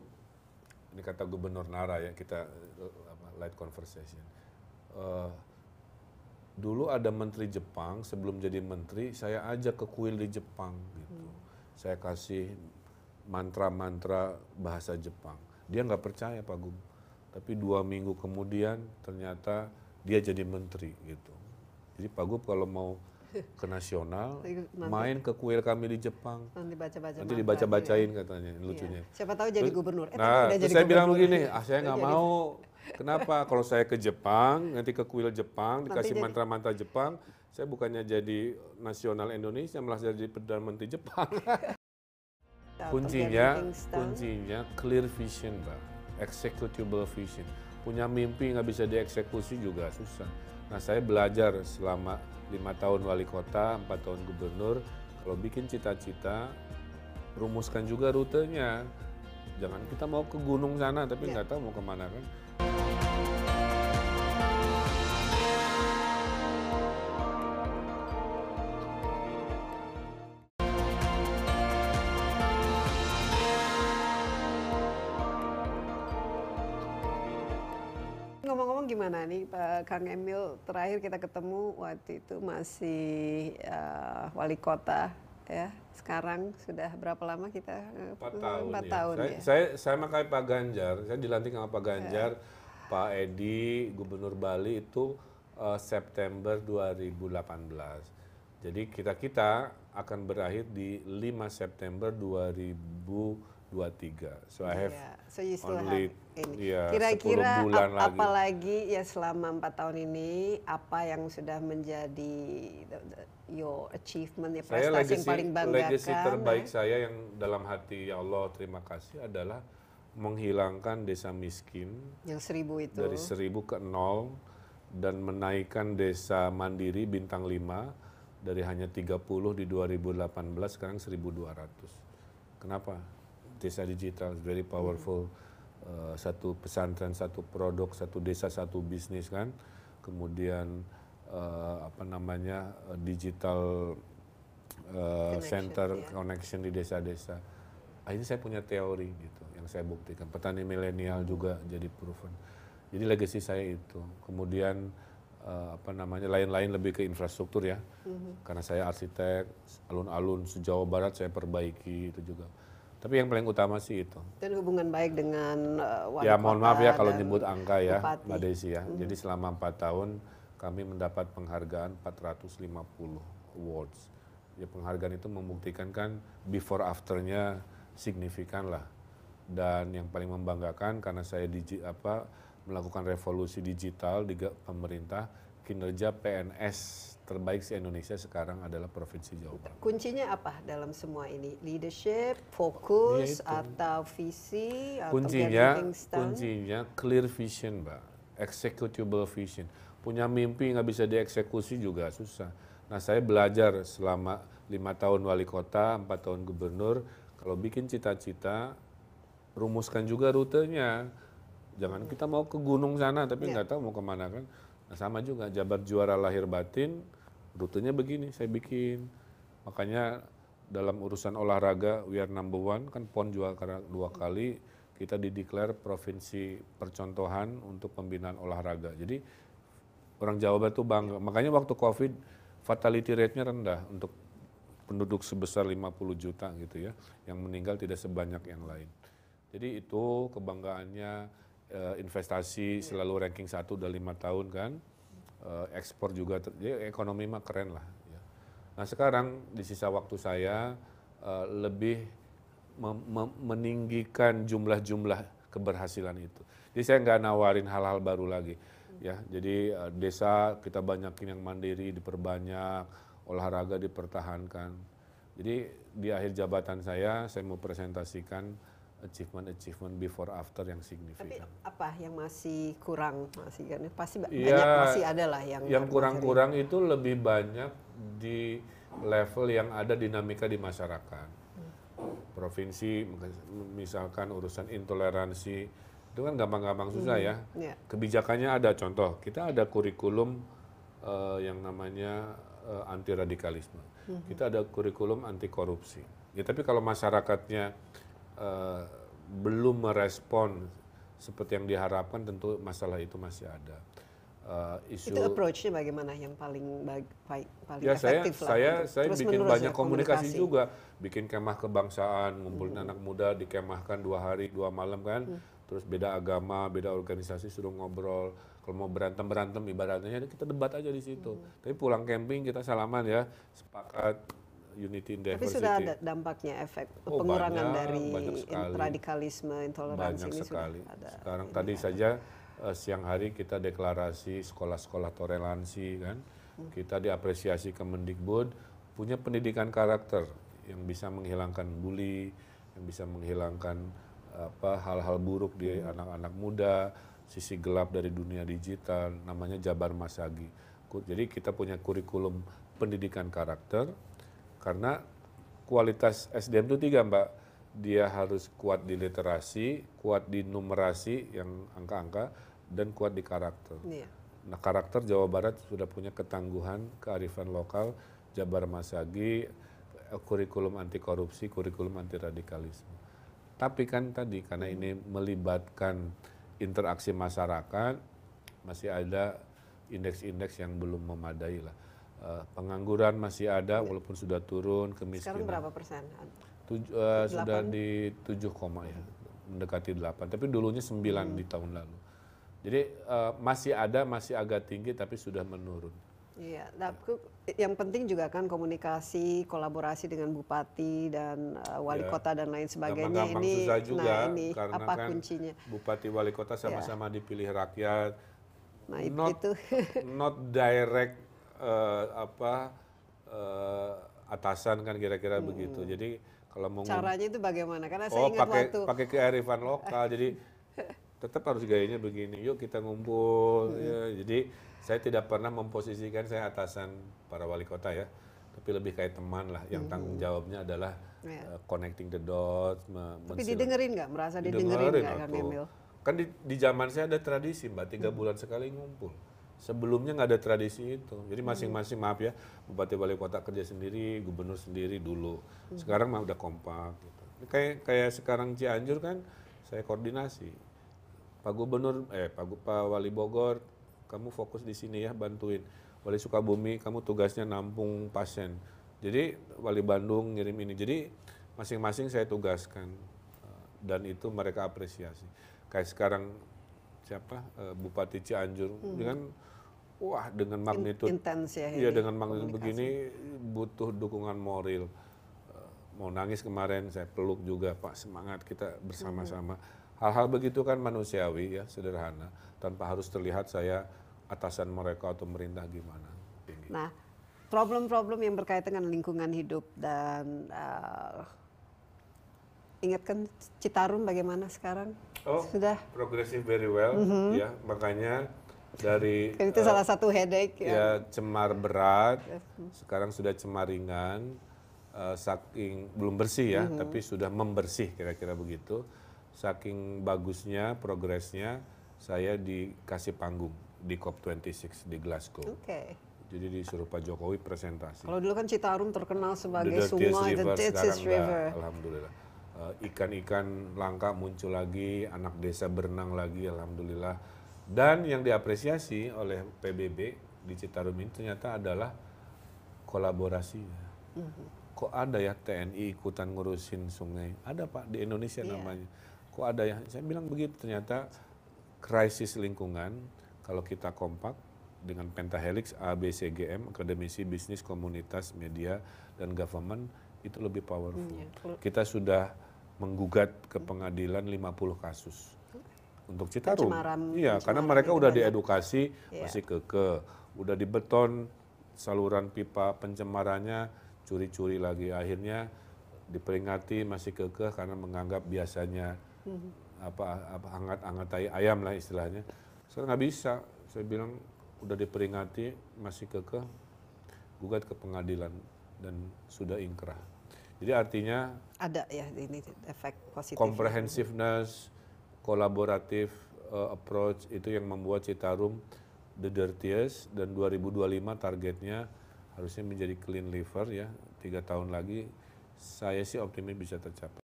ini kata gubernur Nara ya kita eh, apa, light conversation uh, dulu ada menteri Jepang sebelum jadi menteri saya ajak ke kuil di Jepang gitu hmm. saya kasih mantra-mantra bahasa Jepang dia nggak percaya Pak Gum tapi dua minggu kemudian ternyata dia jadi menteri gitu jadi Pak Gum kalau mau ke nasional, nanti, main ke kuil kami di Jepang.
Nanti baca-baca.
Nanti dibaca-bacain ya. katanya, lucunya.
Iya. Siapa tahu jadi gubernur.
Eh, nah, terus saya bilang begini, ah saya nggak mau Kenapa? Kalau saya ke Jepang, nanti ke kuil Jepang, dikasih mantra-mantra Jepang, saya bukannya jadi nasional Indonesia, malah jadi perdana menteri Jepang. kuncinya, kuncinya clear vision, Pak. Executable vision. Punya mimpi nggak bisa dieksekusi juga susah. Nah, saya belajar selama lima tahun wali kota, empat tahun gubernur. Kalau bikin cita-cita, rumuskan juga rutenya. Jangan kita mau ke gunung sana, tapi ya. nggak yeah. tahu mau
ke mana kan. Pak Kang Emil terakhir kita ketemu waktu itu masih uh, wali kota ya sekarang sudah berapa lama kita
empat tahun, empat ya. tahun saya, ya. saya saya makai Pak Ganjar saya dilantik sama Pak Ganjar ya. Pak Edi Gubernur Bali itu uh, September 2018 jadi kita kita akan berakhir di 5 September 2023 so I have yeah. so you still only have
ini. Ya, Kira-kira ap apalagi ya selama empat tahun ini apa yang sudah menjadi your achievement ya prestasi legacy, yang paling banggakan?
Legacy terbaik nah? saya yang dalam hati ya Allah terima kasih adalah menghilangkan desa miskin
yang seribu itu
dari seribu ke nol dan menaikkan desa mandiri bintang lima dari hanya 30 di 2018 sekarang 1200. Kenapa? Desa digital very powerful. Uh, satu pesantren, satu produk, satu desa, satu bisnis kan, kemudian uh, apa namanya uh, digital uh, center yeah. connection di desa-desa. Akhirnya saya punya teori gitu yang saya buktikan. Petani milenial juga jadi proven. Jadi legacy saya itu. Kemudian uh, apa namanya lain-lain lebih ke infrastruktur ya, mm-hmm. karena saya arsitek, alun-alun sejauh barat saya perbaiki itu juga tapi yang paling utama sih itu.
Dan hubungan baik dengan uh,
wali Ya mohon maaf ya kalau nyebut angka ya Bupati. Mbak Desi ya. Hmm. Jadi selama empat tahun kami mendapat penghargaan 450 awards. Ya penghargaan itu membuktikan kan before afternya signifikan lah. Dan yang paling membanggakan karena saya digi, apa melakukan revolusi digital di pemerintah kinerja PNS terbaik di Indonesia sekarang adalah Provinsi Jawa Barat.
Kuncinya apa dalam semua ini? Leadership, fokus, ya atau visi,
kuncinya, atau Kuncinya clear vision, Mbak. Executable vision. Punya mimpi nggak bisa dieksekusi juga susah. Nah saya belajar selama lima tahun wali kota, empat tahun gubernur, kalau bikin cita-cita, rumuskan juga rutenya. Jangan kita mau ke gunung sana, tapi ya. nggak yeah. tahu mau ke mana kan Nah, sama juga Jabar juara lahir batin, rutenya begini saya bikin. Makanya dalam urusan olahraga we are number one kan PON juga karena dua kali kita dideklar provinsi percontohan untuk pembinaan olahraga. Jadi orang Jawa Barat itu bangga. Makanya waktu COVID fatality rate-nya rendah untuk penduduk sebesar 50 juta gitu ya, yang meninggal tidak sebanyak yang lain. Jadi itu kebanggaannya uh, investasi selalu ranking satu udah lima tahun kan, uh, ekspor juga, ya ekonomi mah keren lah. Ya. Nah sekarang di sisa waktu saya uh, lebih meninggikan jumlah-jumlah keberhasilan itu. Jadi saya nggak nawarin hal-hal baru lagi. Ya, jadi uh, desa kita banyakin yang mandiri, diperbanyak, olahraga dipertahankan. Jadi di akhir jabatan saya, saya mau presentasikan achievement-achievement before after yang signifikan. Tapi
apa yang masih kurang masih kan pasti ya, banyak masih ada lah yang
yang kurang-kurang itu lebih banyak di level yang ada dinamika di masyarakat. Hmm. Provinsi misalkan urusan intoleransi itu kan gampang-gampang susah hmm. ya. Yeah. Kebijakannya ada contoh, kita ada kurikulum uh, yang namanya uh, anti radikalisme. Hmm. Kita ada kurikulum anti korupsi. Ya tapi kalau masyarakatnya uh, belum merespon seperti yang diharapkan tentu masalah itu masih ada. uh, isu.
Itu approach-nya bagaimana yang paling baik, paling
ya saya
efektif lah
saya
untuk
saya bikin banyak
ya,
komunikasi. juga. Bikin kemah kebangsaan ngumpulin anak muda dikemahkan dua hari dua malam kan? Terus beda agama beda organisasi suruh ngobrol. Kalau mau berantem berantem ibaratnya. Ya kita debat aja di situ. Tapi pulang camping kita salaman ya sepakat unity in
Tapi
diversity
sudah ada dampaknya efek
Oh,
pengurangan
banyak,
dari
banyak sekali.
radikalisme, intoleransi
banyak
ini
sekali.
sudah ada.
Sekarang tadi saja eh, siang hari kita deklarasi sekolah-sekolah toleransi kan.
Hmm.
Kita diapresiasi Kemendikbud punya pendidikan karakter yang bisa menghilangkan bully, yang bisa menghilangkan apa hal-hal buruk di
Hmm.
anak-anak muda, sisi gelap dari dunia digital, namanya Jabar Masagi. Jadi kita punya kurikulum pendidikan karakter karena kualitas SDM itu tiga mbak. Dia harus kuat di literasi kuat di numerasi yang angka-angka dan kuat di karakter.
Iya.
nah karakter Jawa Barat sudah punya ketangguhan kearifan lokal Jabar Masagi eh, kurikulum anti korupsi kurikulum anti radikalisme tapi kan tadi karena ini melibatkan interaksi masyarakat masih ada indeks-indeks yang belum memadai lah pengangguran masih ada walaupun sudah turun
Sekarang
kemiskinan
berapa persen?
Tuj- eh, sudah di 7 koma ya mendekati 8 tapi dulunya 9 di tahun lalu. Jadi eh, masih ada masih agak tinggi tapi sudah menurun.
Iya, tapi yang penting juga kan komunikasi, kolaborasi dengan bupati dan uh, wali
Ya.
kota dan lain sebagainya.
Gampang-gampang
Ini,
susah juga
nah ini
karena
apa
kan
kuncinya?
bupati wali kota sama-sama dipilih rakyat.
Nah
not
itu.
not direct eh, apa eh, atasan kan kira-kira begitu jadi kalau mau
caranya itu bagaimana? Karena saya
Oh,
ingat
pakai
waktu
pakai kearifan lokal. jadi tetap harus gayanya begini. Yuk kita ngumpul. Ya, jadi saya tidak pernah memposisikan saya atasan para wali kota ya, tapi lebih kayak teman lah. Yang tanggung jawabnya adalah
Ya.
uh, connecting the dots.
tapi didengerin nggak? Merasa didengerin nggak kan. Emil?
Kan di, di zaman saya ada tradisi mbak, tiga bulan sekali ngumpul. Sebelumnya nggak ada tradisi itu. Jadi masing-masing maaf ya, bupati wali kota kerja sendiri, gubernur sendiri dulu. Sekarang mah udah kompak. Gitu. Kayak kayak sekarang Cianjur kan, saya koordinasi. Pak Gubernur, eh Pak, Pak Wali Bogor, kamu fokus di sini ya bantuin. Wali Sukabumi, kamu tugasnya nampung pasien. Jadi Wali Bandung ngirim ini. Jadi masing-masing saya tugaskan Eh, dan itu mereka apresiasi. Kayak sekarang siapa eh, Bupati Cianjur dengan wah dengan magnitud
Intens ya
Iya
ini
dengan magnitud
komunikasi.
begini butuh dukungan moral. Eh, Mau nangis kemarin saya peluk juga Pak semangat kita bersama-sama. Hal-hal begitu kan manusiawi ya sederhana tanpa harus terlihat saya atasan mereka atau merintah gimana.
Nah, problem-problem yang berkaitan dengan lingkungan hidup dan uh, ingatkan Citarum bagaimana sekarang?
Oh,
Sudah.
progressive very well ya makanya dari
itu
eh,
salah satu headache ya.
ya cemar berat. Sekarang sudah cemar ringan eh, saking belum bersih ya tapi sudah membersih kira-kira begitu. Saking bagusnya progresnya saya dikasih panggung di COP26 di Glasgow.
Oke.
jadi disuruh Pak Jokowi presentasi.
Kalau dulu kan Citarum terkenal sebagai
The
sungai, the
river,
dirtiest
sekarang
river.
enggak, alhamdulillah. Eh, ikan-ikan langka muncul lagi anak desa berenang lagi alhamdulillah dan yang diapresiasi oleh PBB di Citarum ini ternyata adalah kolaborasi. Kok ada ya TNI ikutan ngurusin sungai? Ada pak di Indonesia
Iya.
namanya. Kok ada ya? Saya bilang begitu ternyata krisis lingkungan kalau kita kompak dengan pentahelix A B C G M akademisi bisnis komunitas media dan government itu lebih powerful.
Iya, kalau-
kita sudah menggugat ke pengadilan 50 kasus untuk Citarum
Pencemaran-
iya karena
pencemaran
mereka
itu
udah
banyak.
diedukasi
Iya.
masih keke udah dibeton saluran pipa pencemarannya curi-curi lagi akhirnya diperingati masih kekeh karena menganggap biasanya
Mhm.
apa apa hangat-hangat tai ayam lah istilahnya sekarang nggak bisa saya bilang udah diperingati masih kekeh gugat ke pengadilan dan sudah ingkrah jadi artinya
Ada ya ini efek positif.
comprehensiveness, kolaboratif uh, approach itu yang membuat Citarum the dirtiest dan 2025 targetnya harusnya menjadi clean liver ya tiga tahun lagi saya sih optimis bisa tercapai.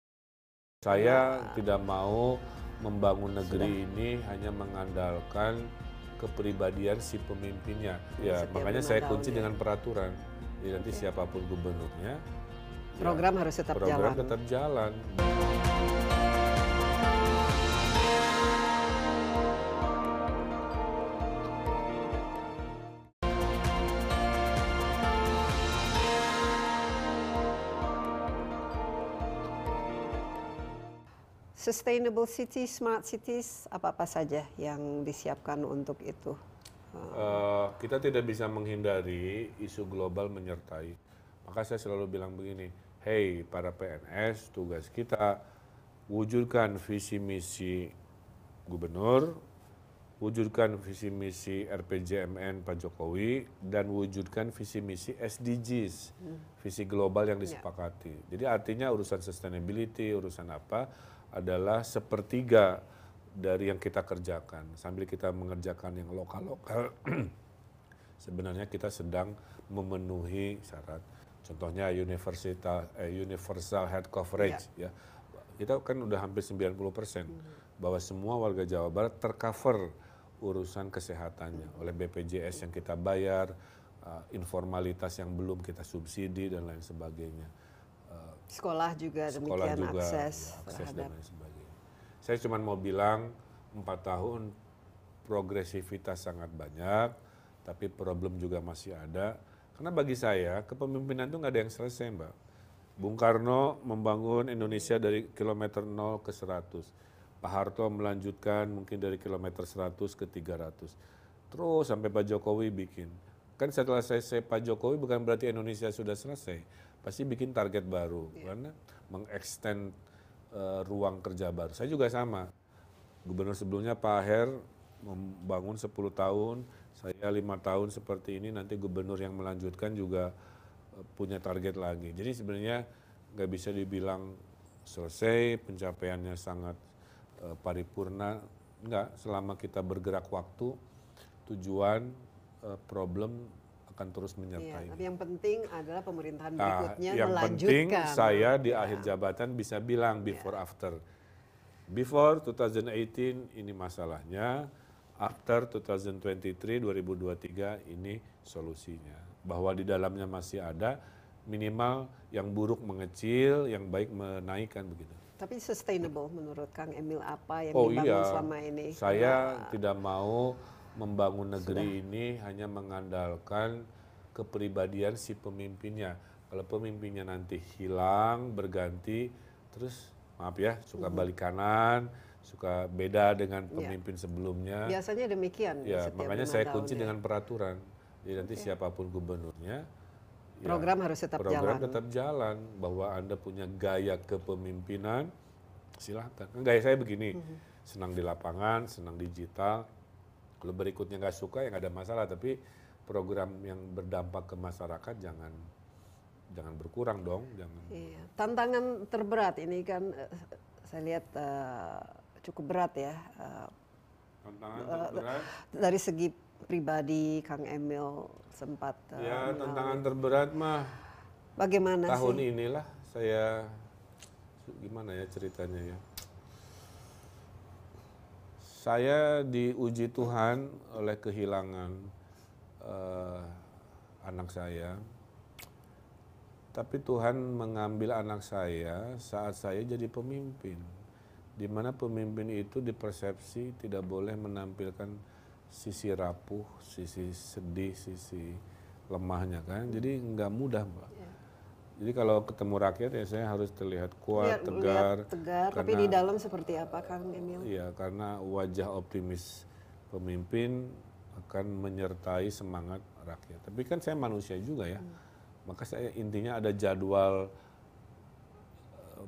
Saya tidak mau membangun negeri ini hanya mengandalkan kepribadian si pemimpinnya. Ya,
Setiap
makanya saya kunci
ya.
dengan peraturan. Jadi nanti siapa pun gubernurnya, ya,
Program harus tetap
program
jalan.
tetap jalan.
Sustainable cities, smart cities, apa-apa saja yang disiapkan untuk itu?
Eh, kita tidak bisa menghindari isu global menyertai. Maka saya selalu bilang begini, hey para PNS, tugas kita wujudkan visi misi gubernur, wujudkan visi misi RPJMN Pak Jokowi, dan wujudkan visi misi SDGs, visi global yang disepakati. Jadi artinya urusan sustainability, urusan apa adalah sepertiga dari yang kita kerjakan. Sambil kita mengerjakan yang lokal-lokal, sebenarnya kita sedang memenuhi syarat. Contohnya universal, eh, universal health coverage ya. Kita kan udah hampir 90 persen bahwa semua warga Jawa Barat tercover urusan kesehatannya oleh BPJS yang kita bayar, uh, informalitas yang belum kita subsidi dan lain sebagainya.
Sekolah juga
sekolah
demikian
juga
akses
ya, akses
terhadap
dan lain sebagainya. Saya cuma mau bilang empat tahun progresivitas sangat banyak, tapi problem juga masih ada. Karena bagi saya kepemimpinan itu nggak ada yang selesai, Mbak. Bung Karno membangun Indonesia dari kilometer 0 ke 100. Pak Harto melanjutkan mungkin dari kilometer 100 ke 300. Terus sampai Pak Jokowi bikin. Kan setelah selesai Pak Jokowi bukan berarti Indonesia sudah selesai. Pasti bikin target baru. Karena mengextend eh, ruang kerja baru. Saya juga sama. Gubernur sebelumnya Pak Aher membangun 10 tahun, saya lima tahun seperti ini, nanti gubernur yang melanjutkan juga eh, punya target lagi. Jadi sebenarnya nggak bisa dibilang selesai, pencapaiannya sangat eh, paripurna. Enggak, selama kita bergerak waktu, tujuan, problem akan terus
Iya,
menyertai.
tapi yang penting adalah pemerintahan
Nah,
berikutnya
yang
melanjutkan.
penting saya di
Ya.
akhir jabatan bisa bilang before after. Before 2018 ini masalahnya, after 2023 2023 ini solusinya. Bahwa di dalamnya masih ada minimal yang buruk mengecil, yang baik menaikkan begitu.
Tapi sustainable menurut Kang Emil apa yang
Oh
dibangun
iya,
selama ini?
saya tidak mau membangun negeri ini hanya mengandalkan kepribadian si pemimpinnya. Kalau pemimpinnya nanti hilang, berganti, terus maaf ya, suka
Hmm.
balik kanan, suka beda dengan
Iya.
pemimpin sebelumnya.
Biasanya demikian.
Ya, makanya saya kunci
ya.
dengan peraturan. Jadi nanti siapa pun gubernurnya, ya,
Program harus tetap
program
jalan.
tetap jalan. Bahwa anda punya gaya kepemimpinan, silahkan. Kan gaya saya begini,
Mhm.
senang di lapangan, senang digital. Kalau berikutnya nggak suka ya nggak ada masalah. Tapi program yang berdampak ke masyarakat jangan jangan berkurang dong. Jangan.
Iya. Tantangan terberat ini kan eh, saya lihat eh, cukup berat ya. eh,
Tantangan terberat.
dari segi pribadi Kang Emil sempat eh,
Ya tantangan terberat mah
Bagaimana
tahun
sih?
inilah saya gimana ya ceritanya ya. Saya diuji Tuhan oleh kehilangan eh, anak saya. Tapi Tuhan mengambil anak saya saat saya jadi pemimpin. Di mana pemimpin itu dipersepsi tidak boleh menampilkan sisi rapuh, sisi sedih, sisi lemahnya kan. Jadi nggak mudah, Mbak. Jadi kalau ketemu rakyat ya saya harus terlihat kuat,
Lihat-
tegar.
tegar, tapi
karena-
di dalam seperti apa Kang Emil?
Iya, karena wajah optimis pemimpin akan menyertai semangat rakyat. Tapi kan saya manusia juga ya. Maka saya intinya ada jadwal eh,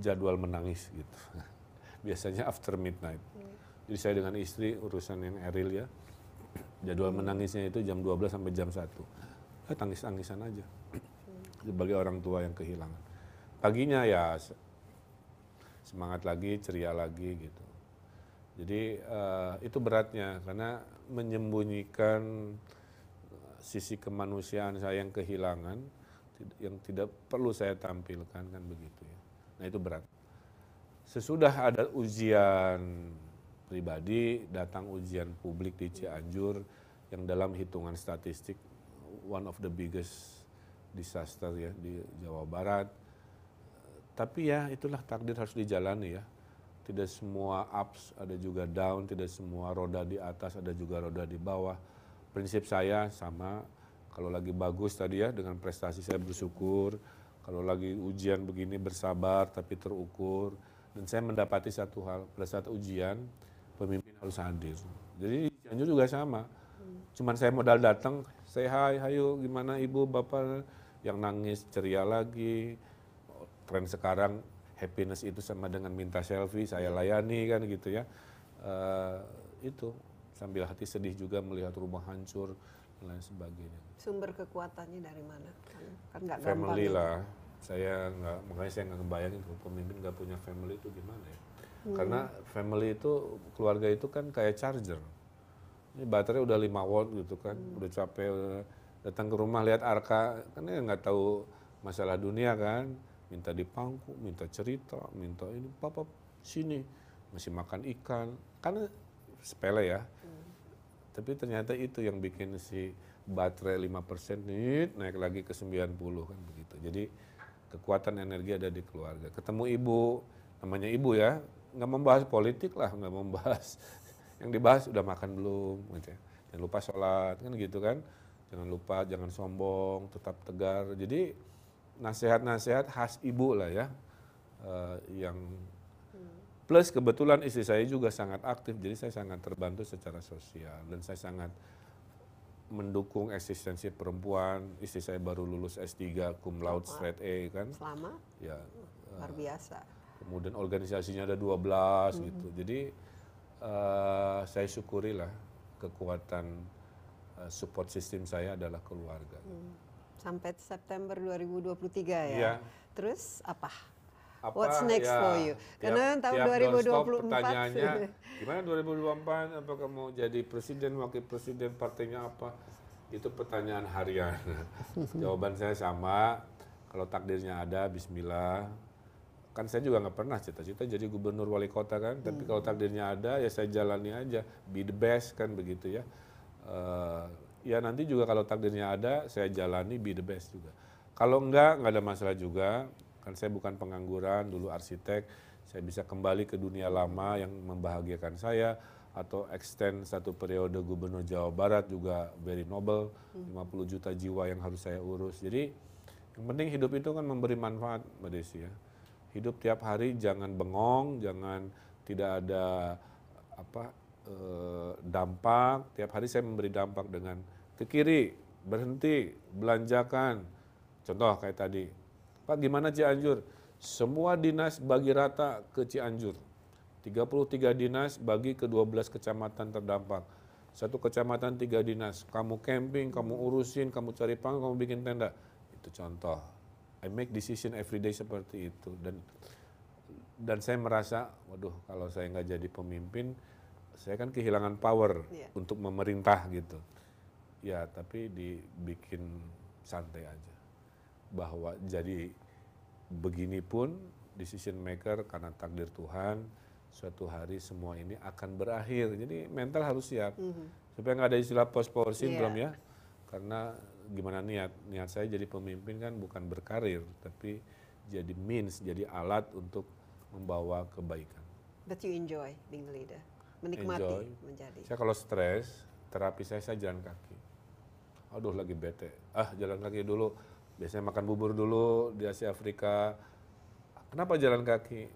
jadwal menangis gitu. Biasanya after midnight. Jadi saya dengan istri urusan yang eril ya. Jadwal menangisnya itu jam 12 sampai jam 1. Eh, tangis-tangisan aja. Sebagai orang tua yang kehilangan. Paginya ya se- semangat lagi, ceria lagi gitu. Jadi eh, itu beratnya karena menyembunyikan eh, sisi kemanusiaan saya yang kehilangan yang tidak perlu saya tampilkan kan begitu ya. Nah itu berat. Sesudah ada ujian pribadi datang ujian publik di Cianjur yang dalam hitungan statistik one of the biggest disaster ya di Jawa Barat. Tapi ya itulah takdir harus dijalani ya. Tidak semua ups, ada juga down, tidak semua roda di atas, ada juga roda di bawah. Prinsip saya sama, kalau lagi bagus tadi ya dengan prestasi saya bersyukur, kalau lagi ujian begini bersabar tapi terukur. Dan saya mendapati satu hal, pada saat ujian pemimpin harus hadir. Jadi Cianjur juga sama. Cuman saya modal datang, saya hai, hayo gimana ibu, bapak yang nangis ceria lagi. Tren sekarang happiness itu sama dengan minta selfie, saya layani kan gitu ya. Uh, itu sambil hati sedih juga melihat rumah hancur dan lain sebagainya.
Sumber kekuatannya dari mana? Kan, kan gak
Family gampang, lah. Saya nggak, makanya saya nggak ngebayangin kalau pemimpin nggak punya family itu gimana ya. Hmm. Karena family itu keluarga itu kan kayak charger. Ini baterai udah 5 volt gitu kan, hmm. udah capek, udah datang ke rumah lihat arka, kan ya nggak tahu masalah dunia kan, minta dipangku, minta cerita, minta ini, papa sini masih makan ikan, karena sepele ya. Hmm. Tapi ternyata itu yang bikin si baterai 5% nih naik lagi ke 90 kan begitu. Jadi kekuatan energi ada di keluarga. Ketemu ibu, namanya ibu ya, nggak membahas politik lah, nggak membahas. Yang dibahas udah makan belum, gitu ya. Jangan lupa sholat, kan gitu kan. Jangan lupa, jangan sombong, tetap tegar. Jadi nasihat-nasihat khas ibu lah ya, uh, yang plus kebetulan istri saya juga sangat aktif, jadi saya sangat terbantu secara sosial dan saya sangat mendukung eksistensi perempuan. Istri saya baru lulus S3 cum laude straight A kan.
Selama?
Ya.
Luar biasa.
Kemudian organisasinya ada 12 mm -hmm. gitu. Jadi uh, saya syukurilah kekuatan support system saya adalah keluarga. Hmm.
Sampai September 2023 ya.
Iya.
Terus apa? apa What's next ya, for you? Karena tiap, tahun tiap 2024
pertanyaannya gimana 2024 apakah mau jadi presiden, wakil presiden, partainya apa? Itu pertanyaan harian. Jawaban saya sama, kalau takdirnya ada bismillah. Kan saya juga nggak pernah cita-cita jadi gubernur wali kota kan, hmm. tapi kalau takdirnya ada ya saya jalani aja, be the best kan begitu ya. Uh, ya nanti juga kalau takdirnya ada saya jalani be the best juga. Kalau enggak, nggak ada masalah juga. Kan saya bukan pengangguran dulu arsitek. Saya bisa kembali ke dunia lama yang membahagiakan saya atau extend satu periode gubernur Jawa Barat juga very noble. Hmm. 50 juta jiwa yang harus saya urus. Jadi yang penting hidup itu kan memberi manfaat Mbak Desi ya. Hidup tiap hari jangan bengong jangan tidak ada apa dampak tiap hari saya memberi dampak dengan ke kiri berhenti belanjakan contoh kayak tadi Pak gimana Cianjur? Semua dinas bagi rata ke Cianjur. 33 dinas bagi ke 12 kecamatan terdampak. Satu kecamatan tiga dinas. Kamu camping, kamu urusin, kamu cari panggung, kamu bikin tenda. Itu contoh. I make decision every day seperti itu. Dan dan saya merasa, waduh kalau saya nggak jadi pemimpin, saya kan kehilangan power yeah. untuk memerintah gitu. Ya tapi dibikin santai aja bahwa jadi begini pun decision maker karena takdir Tuhan suatu hari semua ini akan berakhir. Jadi mental harus siap mm -hmm. supaya nggak ada istilah post power syndrome yeah. ya. Karena gimana niat niat saya jadi pemimpin kan bukan berkarir tapi jadi means jadi alat untuk membawa kebaikan.
But you enjoy being a leader, menikmati enjoy. menjadi.
Saya kalau stres terapi saya saya jalan kaki. Aduh lagi bete, ah jalan kaki dulu Biasanya makan bubur dulu di Asia Afrika. Kenapa jalan kaki?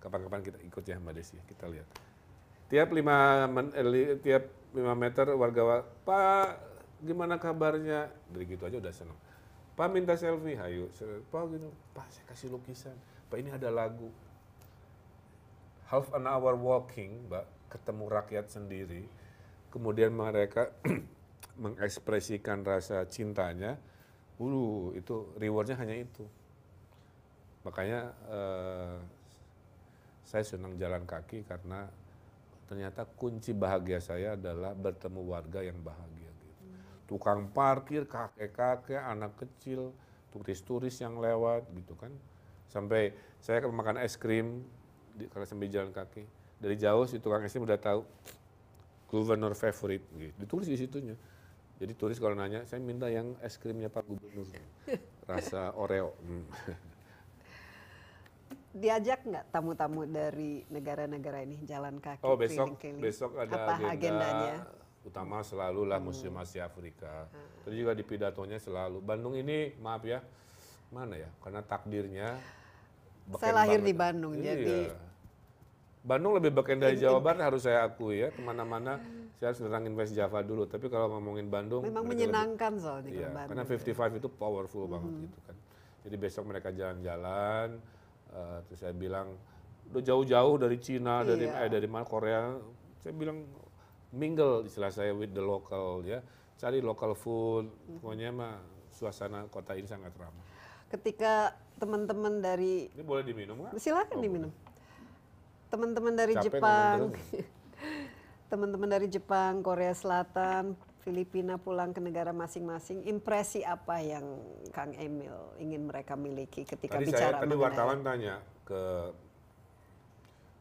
Kapan-kapan kita ikut ya Mbak Desi, kita lihat. Tiap lima, men, eh, tiap lima meter warga, Pak gimana kabarnya? Dari gitu aja udah seneng. Pak minta selfie, hayu. Pak gitu, Pak saya kasih lukisan. Pak ini ada lagu. Half an hour walking, Mbak, ketemu rakyat sendiri. Kemudian mereka mengekspresikan rasa cintanya Ulu itu rewardnya hanya itu. Makanya uh, saya senang jalan kaki karena ternyata kunci bahagia saya adalah bertemu warga yang bahagia. Gitu. Tukang parkir, kakek-kakek, anak kecil, turis-turis yang lewat gitu kan. Sampai saya makan es krim di, kalau sambil jalan kaki. Dari jauh si tukang es krim udah tahu gubernur favorit gitu. Ditulis di situnya. Jadi tulis kalau nanya, saya minta yang es krimnya Pak Gubernur. Rasa Oreo. Hmm.
Diajak nggak tamu-tamu dari negara-negara ini jalan kaki
Oh besok
keliling-keliling?
besok ada
Apa
agenda
agendanya?
utama selalu lah Museum Asia Afrika. Terus juga di pidatonya selalu. Bandung ini maaf ya, mana ya? Karena takdirnya.
Saya lahir
banget.
di Bandung,
Iya.
jadi
Bandung lebih beken dari Jawa Barat harus saya akui ya. Ke mana-mana saya harus nerangin West Java dulu. Tapi kalau ngomongin Bandung,
memang
mereka lebih-
menyenangkan soalnya
Iya,
Bandung.
karena 55 itu powerful banget gitu kan. Jadi besok mereka jalan-jalan, eh, terus saya bilang udah jauh-jauh dari Cina, dari
Iya.
eh, dari mana Korea, saya bilang mingle istilah saya with the local ya, cari local food, pokoknya mah suasana kota ini sangat ramah.
Ketika teman-teman dari
Ini boleh diminum nggak?
silakan
Oh,
diminum. Teman-teman dari
Capek
Jepang,
ngomong
teman-teman dari Jepang, Korea Selatan, Filipina pulang ke negara masing-masing, impresi apa yang Kang Emil ingin mereka miliki ketika
Tadi
bicara
saya tadi wartawan tanya ke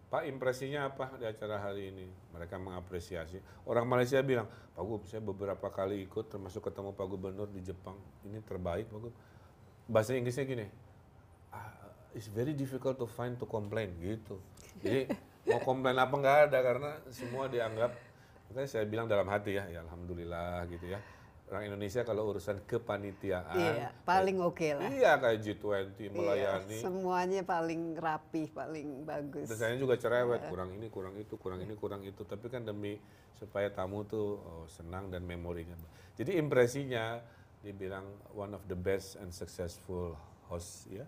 Pak impresinya apa di acara hari ini? Mereka mengapresiasi. Orang Malaysia bilang, Pak Gub, saya beberapa kali ikut termasuk ketemu Pak Gubernur di Jepang. Ini terbaik Pak Gub. Bahasa Inggrisnya gini, "Ah, it's very difficult to find to complain gitu. Jadi mau komplain apa nggak ada karena semua dianggap. Makanya saya bilang dalam hati ya, ya alhamdulillah gitu ya. Orang Indonesia kalau urusan kepanitiaan,
Iya, paling oke lah.
Iya kayak G20 melayani.
Iya, semuanya paling rapi, paling bagus.
Desainnya juga cerewet, kurang ini, kurang itu, kurang ini, kurang itu. Tapi kan demi supaya tamu tuh oh, senang dan memorinya. Jadi impresinya dibilang one of the best and successful host ya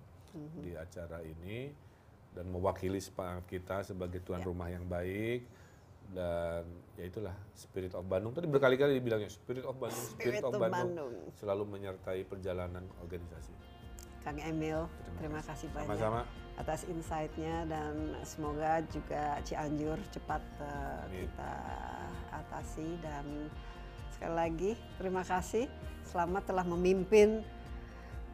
di acara ini dan mewakili semangat kita sebagai tuan rumah yang baik. Dan ya itulah spirit of Bandung. Tadi berkali-kali dibilangnya spirit of Bandung spirit,
Spirit
of Bandung,
Bandung.
selalu menyertai perjalanan organisasi.
Kang Emil, terima kasih. banyak
sama-sama.
atas insight-nya dan semoga juga Cianjur cepat uh,
Amin.
kita atasi. Dan sekali lagi terima kasih. Selamat telah memimpin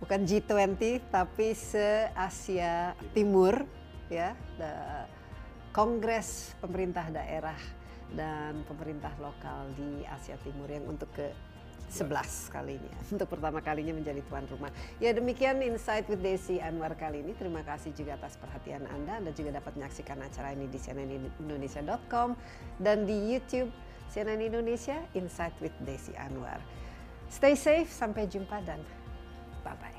bukan G20 tapi se Asia Timur ya Kongres pemerintah daerah dan pemerintah lokal di Asia Timur yang untuk ke 11 kalinya untuk pertama kalinya menjadi tuan rumah. Ya demikian Insight with Desi Anwar kali ini. Terima kasih juga atas perhatian Anda. Anda juga dapat menyaksikan acara ini di cnnindonesia.com dan di YouTube CNN Indonesia Insight with Desi Anwar. Stay safe, sampai jumpa dan bye bye.